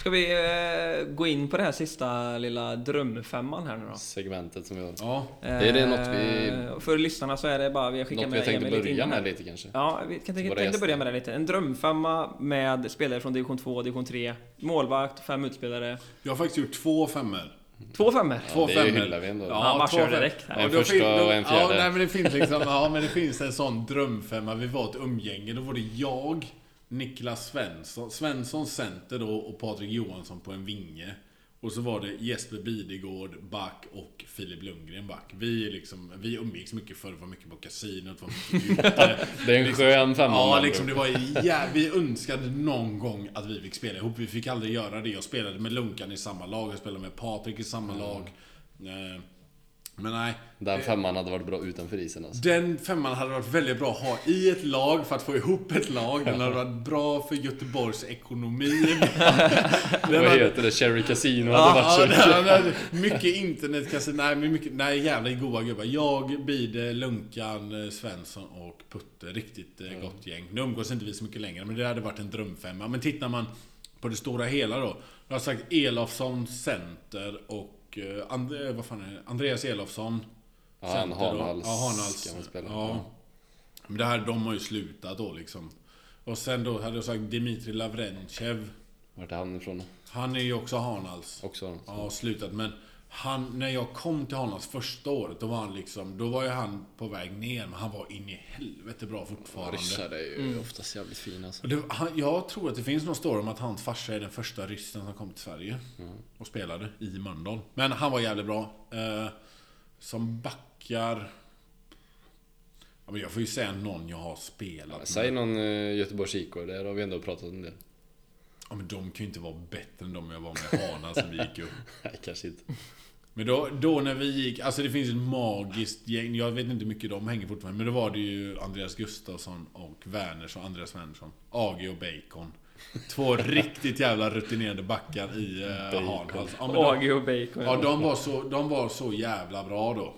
Ska vi eh, gå in på det här sista lilla drömfemman här nu då? Segmentet som vi har. Ja, är det något vi- Eh, För lyssnarna så är det bara, vi har skickat Något vi med har tänkt Emil att lite börja med lite kanske. Ja, vi kan tänkte börja med det lite. En drömfemma med spelare från division 2 och division 3. Målvakt, fem utspelare. jag har faktiskt gjort två femmor. Två femmor! Två det femmor. hyllar vi ändå. Ja, bara två kör fem- direkt. En Ja, första och en fjärde. Ja, nej, men det finns liksom, ja, men det finns en sån drömfemma. Vi var ett umgänge. Då var det jag, Niklas Svensson, Svensson center då och Patrik Johansson på en vinge. Och så var det Jesper Bidegård, back och Filip Lundgren, back. Vi, liksom, vi umgicks mycket förr, var mycket på kasinot, var mycket ute. Det är en skön femma. Ja, liksom det var ja, Vi önskade någon gång att vi fick spela ihop. Vi fick aldrig göra det. Jag spelade med Lunkan i samma lag. Jag spelade med Patrik i samma lag. Eh, Men nej. Den femman hade varit bra utanför isen alltså. Den femman hade varit väldigt bra att ha i ett lag för att få ihop ett lag. Den hade varit bra för Göteborgs ekonomi. Vad hade- heter det? Cherry Casino Ja, hade ja, varit så. hade- mycket internetkasino. Nej, mycket, nej, jävla goa gubbar. Jag, Bide, Lunkan, eh, Svensson och Putte. Riktigt eh, gott gäng. Nu umgås inte vi så mycket längre, men det hade varit en drömfemma. Men tittar man på det stora hela då. Jag har sagt Elofsson center och eh, And, vad fan är det? Andreas Elofsson. Ja, han. Hanhals Ja, Hanhals. ska man spela. Ja. Men det här, de har ju slutat då liksom. Och sen då hade jag sagt Dimitri Lavrentjev. Vart är han ifrån? Han är ju också Hanhals. Också? Ja, slutat. Men han, när jag kom till Hanhals första året, då var han liksom, då var ju han på väg ner, men han var in i helvete bra Ja, fortfarande. ryssar är ju oftast jävligt fina alltså. Det, han, jag tror att det finns någon story om att hans farsa är den första ryssen som kom till Sverige och spelade i Mölndal. Men han var jävligt bra. Eh, som backar... Ja, men jag får ju säga någon jag har spelat med. Säg någon uh, Göteborgs IK, där har vi ändå pratat om det. Ja, men de kan ju inte vara bättre än de jag var med Hana som vi gick upp. Nej, kanske inte. Men då, då när vi gick, alltså det finns ett magiskt gäng, jag vet inte hur mycket de hänger fortfarande, men då var det ju Andreas Gustafsson och Werners och Andreas Svensson. AG och Bacon. Två riktigt jävla rutinerade backar i Bacon. Hanhals. Ja, men de, AG och Bacon. ja, de, var så, de var så jävla bra då.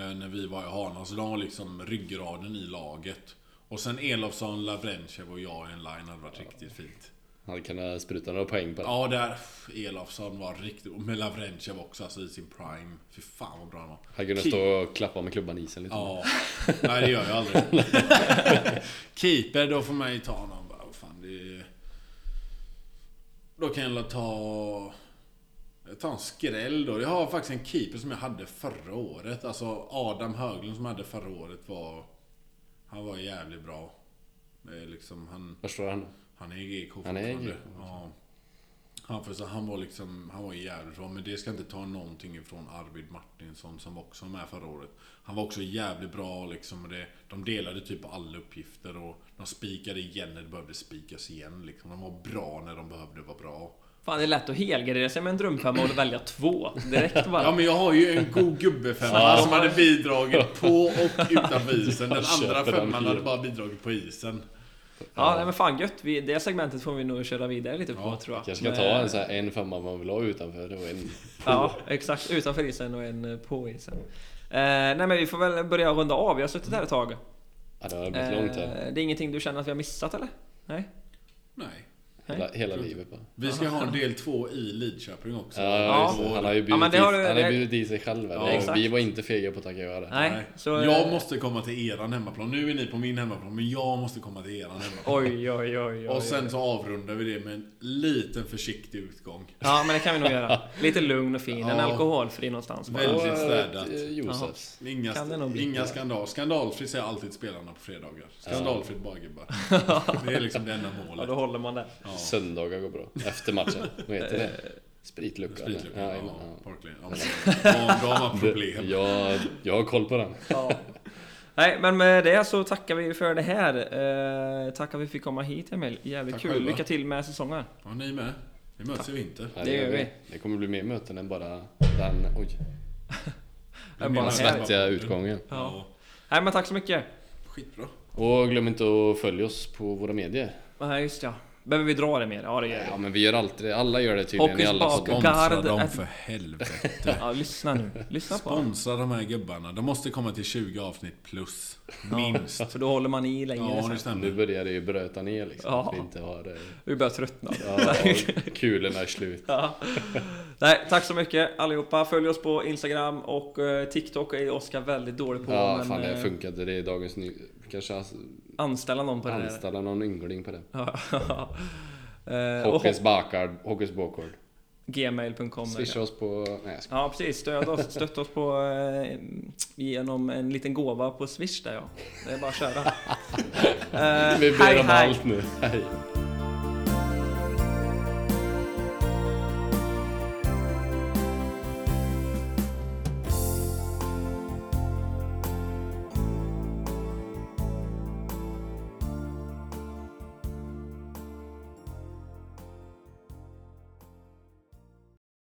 eh, när vi var i Hanhals. De var liksom ryggraden i laget. Och sen Elofsson, Lavrentjev och jag i en line hade varit riktigt fint. Han hade kunnat spruta några poäng på det. Ja, där Elofsson var riktigt... Och med Lavrentjev också, alltså i sin prime. Fy fan vad bra han var. Han kunde Keep- stå och klappa med klubban i isen lite. Ja. Nej, det gör jag aldrig. Keeper, då får man ju ta någon bara, fan det är... Då kan jag ta... Jag tar en skräll då. Jag har faktiskt en keeper som jag hade förra året. Alltså Adam Höglund som jag hade förra året var... Han var jävligt bra. Liksom, han... Var står han? Han är i GK Han är. GK. Ja. Han, för så han var liksom, han var jävligt bra. Men det ska inte ta någonting ifrån Arvid Martinsson som också var med förra året. Han var också jävligt bra liksom. Det, de delade typ alla uppgifter och de spikade igen när det behövde spikas igen. Liksom. De var bra när de behövde vara bra. Fan, det är lätt att helgardera sig med en drömfemma och välja två direkt bara. Ja men jag har ju en god gubbefemma som hade bidragit på och utanför isen. Den andra femman hade bara bidragit på isen. Ja, nej, men fan gött. Vi, det segmentet får vi nog köra vidare lite på Ja, tror jag. Kanske ska Men- ta en, så här, en femma man vill ha utanför och en... Ja, exakt. Utanför isen och en eh, på isen. Eh, nej men vi får väl börja runda av. Vi har suttit här ett tag. Ja, det har blivit långt här. Eh, det är ingenting du känner att vi har missat eller? Nej? Nej. Hela, hela livet bara. Vi ska ha en del två i Lidköping också. Ja, Ja. det. Han har ju Ja, bjudit, men det har du- i, han har det- bjudit i sig själv. Ja, Ja, exakt. vi var inte fega på att tacka ja där. Nej. Så, jag eh, måste komma till eran hemmaplan. Nu är ni på min hemmaplan, men jag måste komma till eran hemmaplan. Oj, oj, oj, oj. Och sen så avrundar vi det med en liten försiktig utgång. Ja, men det kan vi nog göra. Lite lugn och fin. En Ja. alkoholfri någonstans bara. Väldigt Och, städat. eh, Josefs. Inga, Kan det nog bli. inga skandal. Skandalfritt säger alltid spelarna på fredagar. Skandalfritt bara gubbar. Det är liksom det enda Ja, målet. då håller man det. Ja. Söndagar går bra. Efter matchen. Vad heter det? Spritlucka. Spritlucka. Ja, Ja, ja. Parkley. Ja, problem. Jag, jag har koll på den. Ja. Nej, men med det så tackar vi för det här. Eh, tack att vi fick komma hit Emil. Jävligt Tack kul. själva. Lycka till med säsongen. Ja, ni med. Vi möts i vinter. Ja, Det gör vi. Det kommer bli mer möten än bara den, oj, menar bara svettiga utgången. Ja. Nej, men tack så mycket. Skitbra. Och glöm inte att följa oss på våra medier. Nej, just ja. Behöver vi dra det mer? Ja, det gör Ja vi. men vi gör alltid det. Alla gör det tydligen i Hockey's alla bak- poddar. Sponsra dem för helvete. Ja, lyssna nu. Lyssna på. Sponsra de här gubbarna. De måste komma till 20 avsnitt plus. Minst. För då håller man i längre Ja, det Nu stämmer. börjar det ju bröta ner liksom. Ja. Att vi inte har det. Vi börjar tröttna. Ja, kulorna är slut. Ja. Nej, tack så mycket allihopa. Följ oss på Instagram och eh, TikTok är Oskar väldigt dålig på. Ja, men fan det eh, funkade. Det är dagens ny... Kanske alltså anställa någon på det där. anställa någon yngling på det. Eh, Hockey's bakard, Hockey's bakard. gmail.com Swisha oss på... Nej jag. Ja precis, stöd oss, stötta oss på eh, genom en liten gåva på Swish där ja. Det är bara att köra. Eh, Vi ber hej, om hej. allt nu. Hej.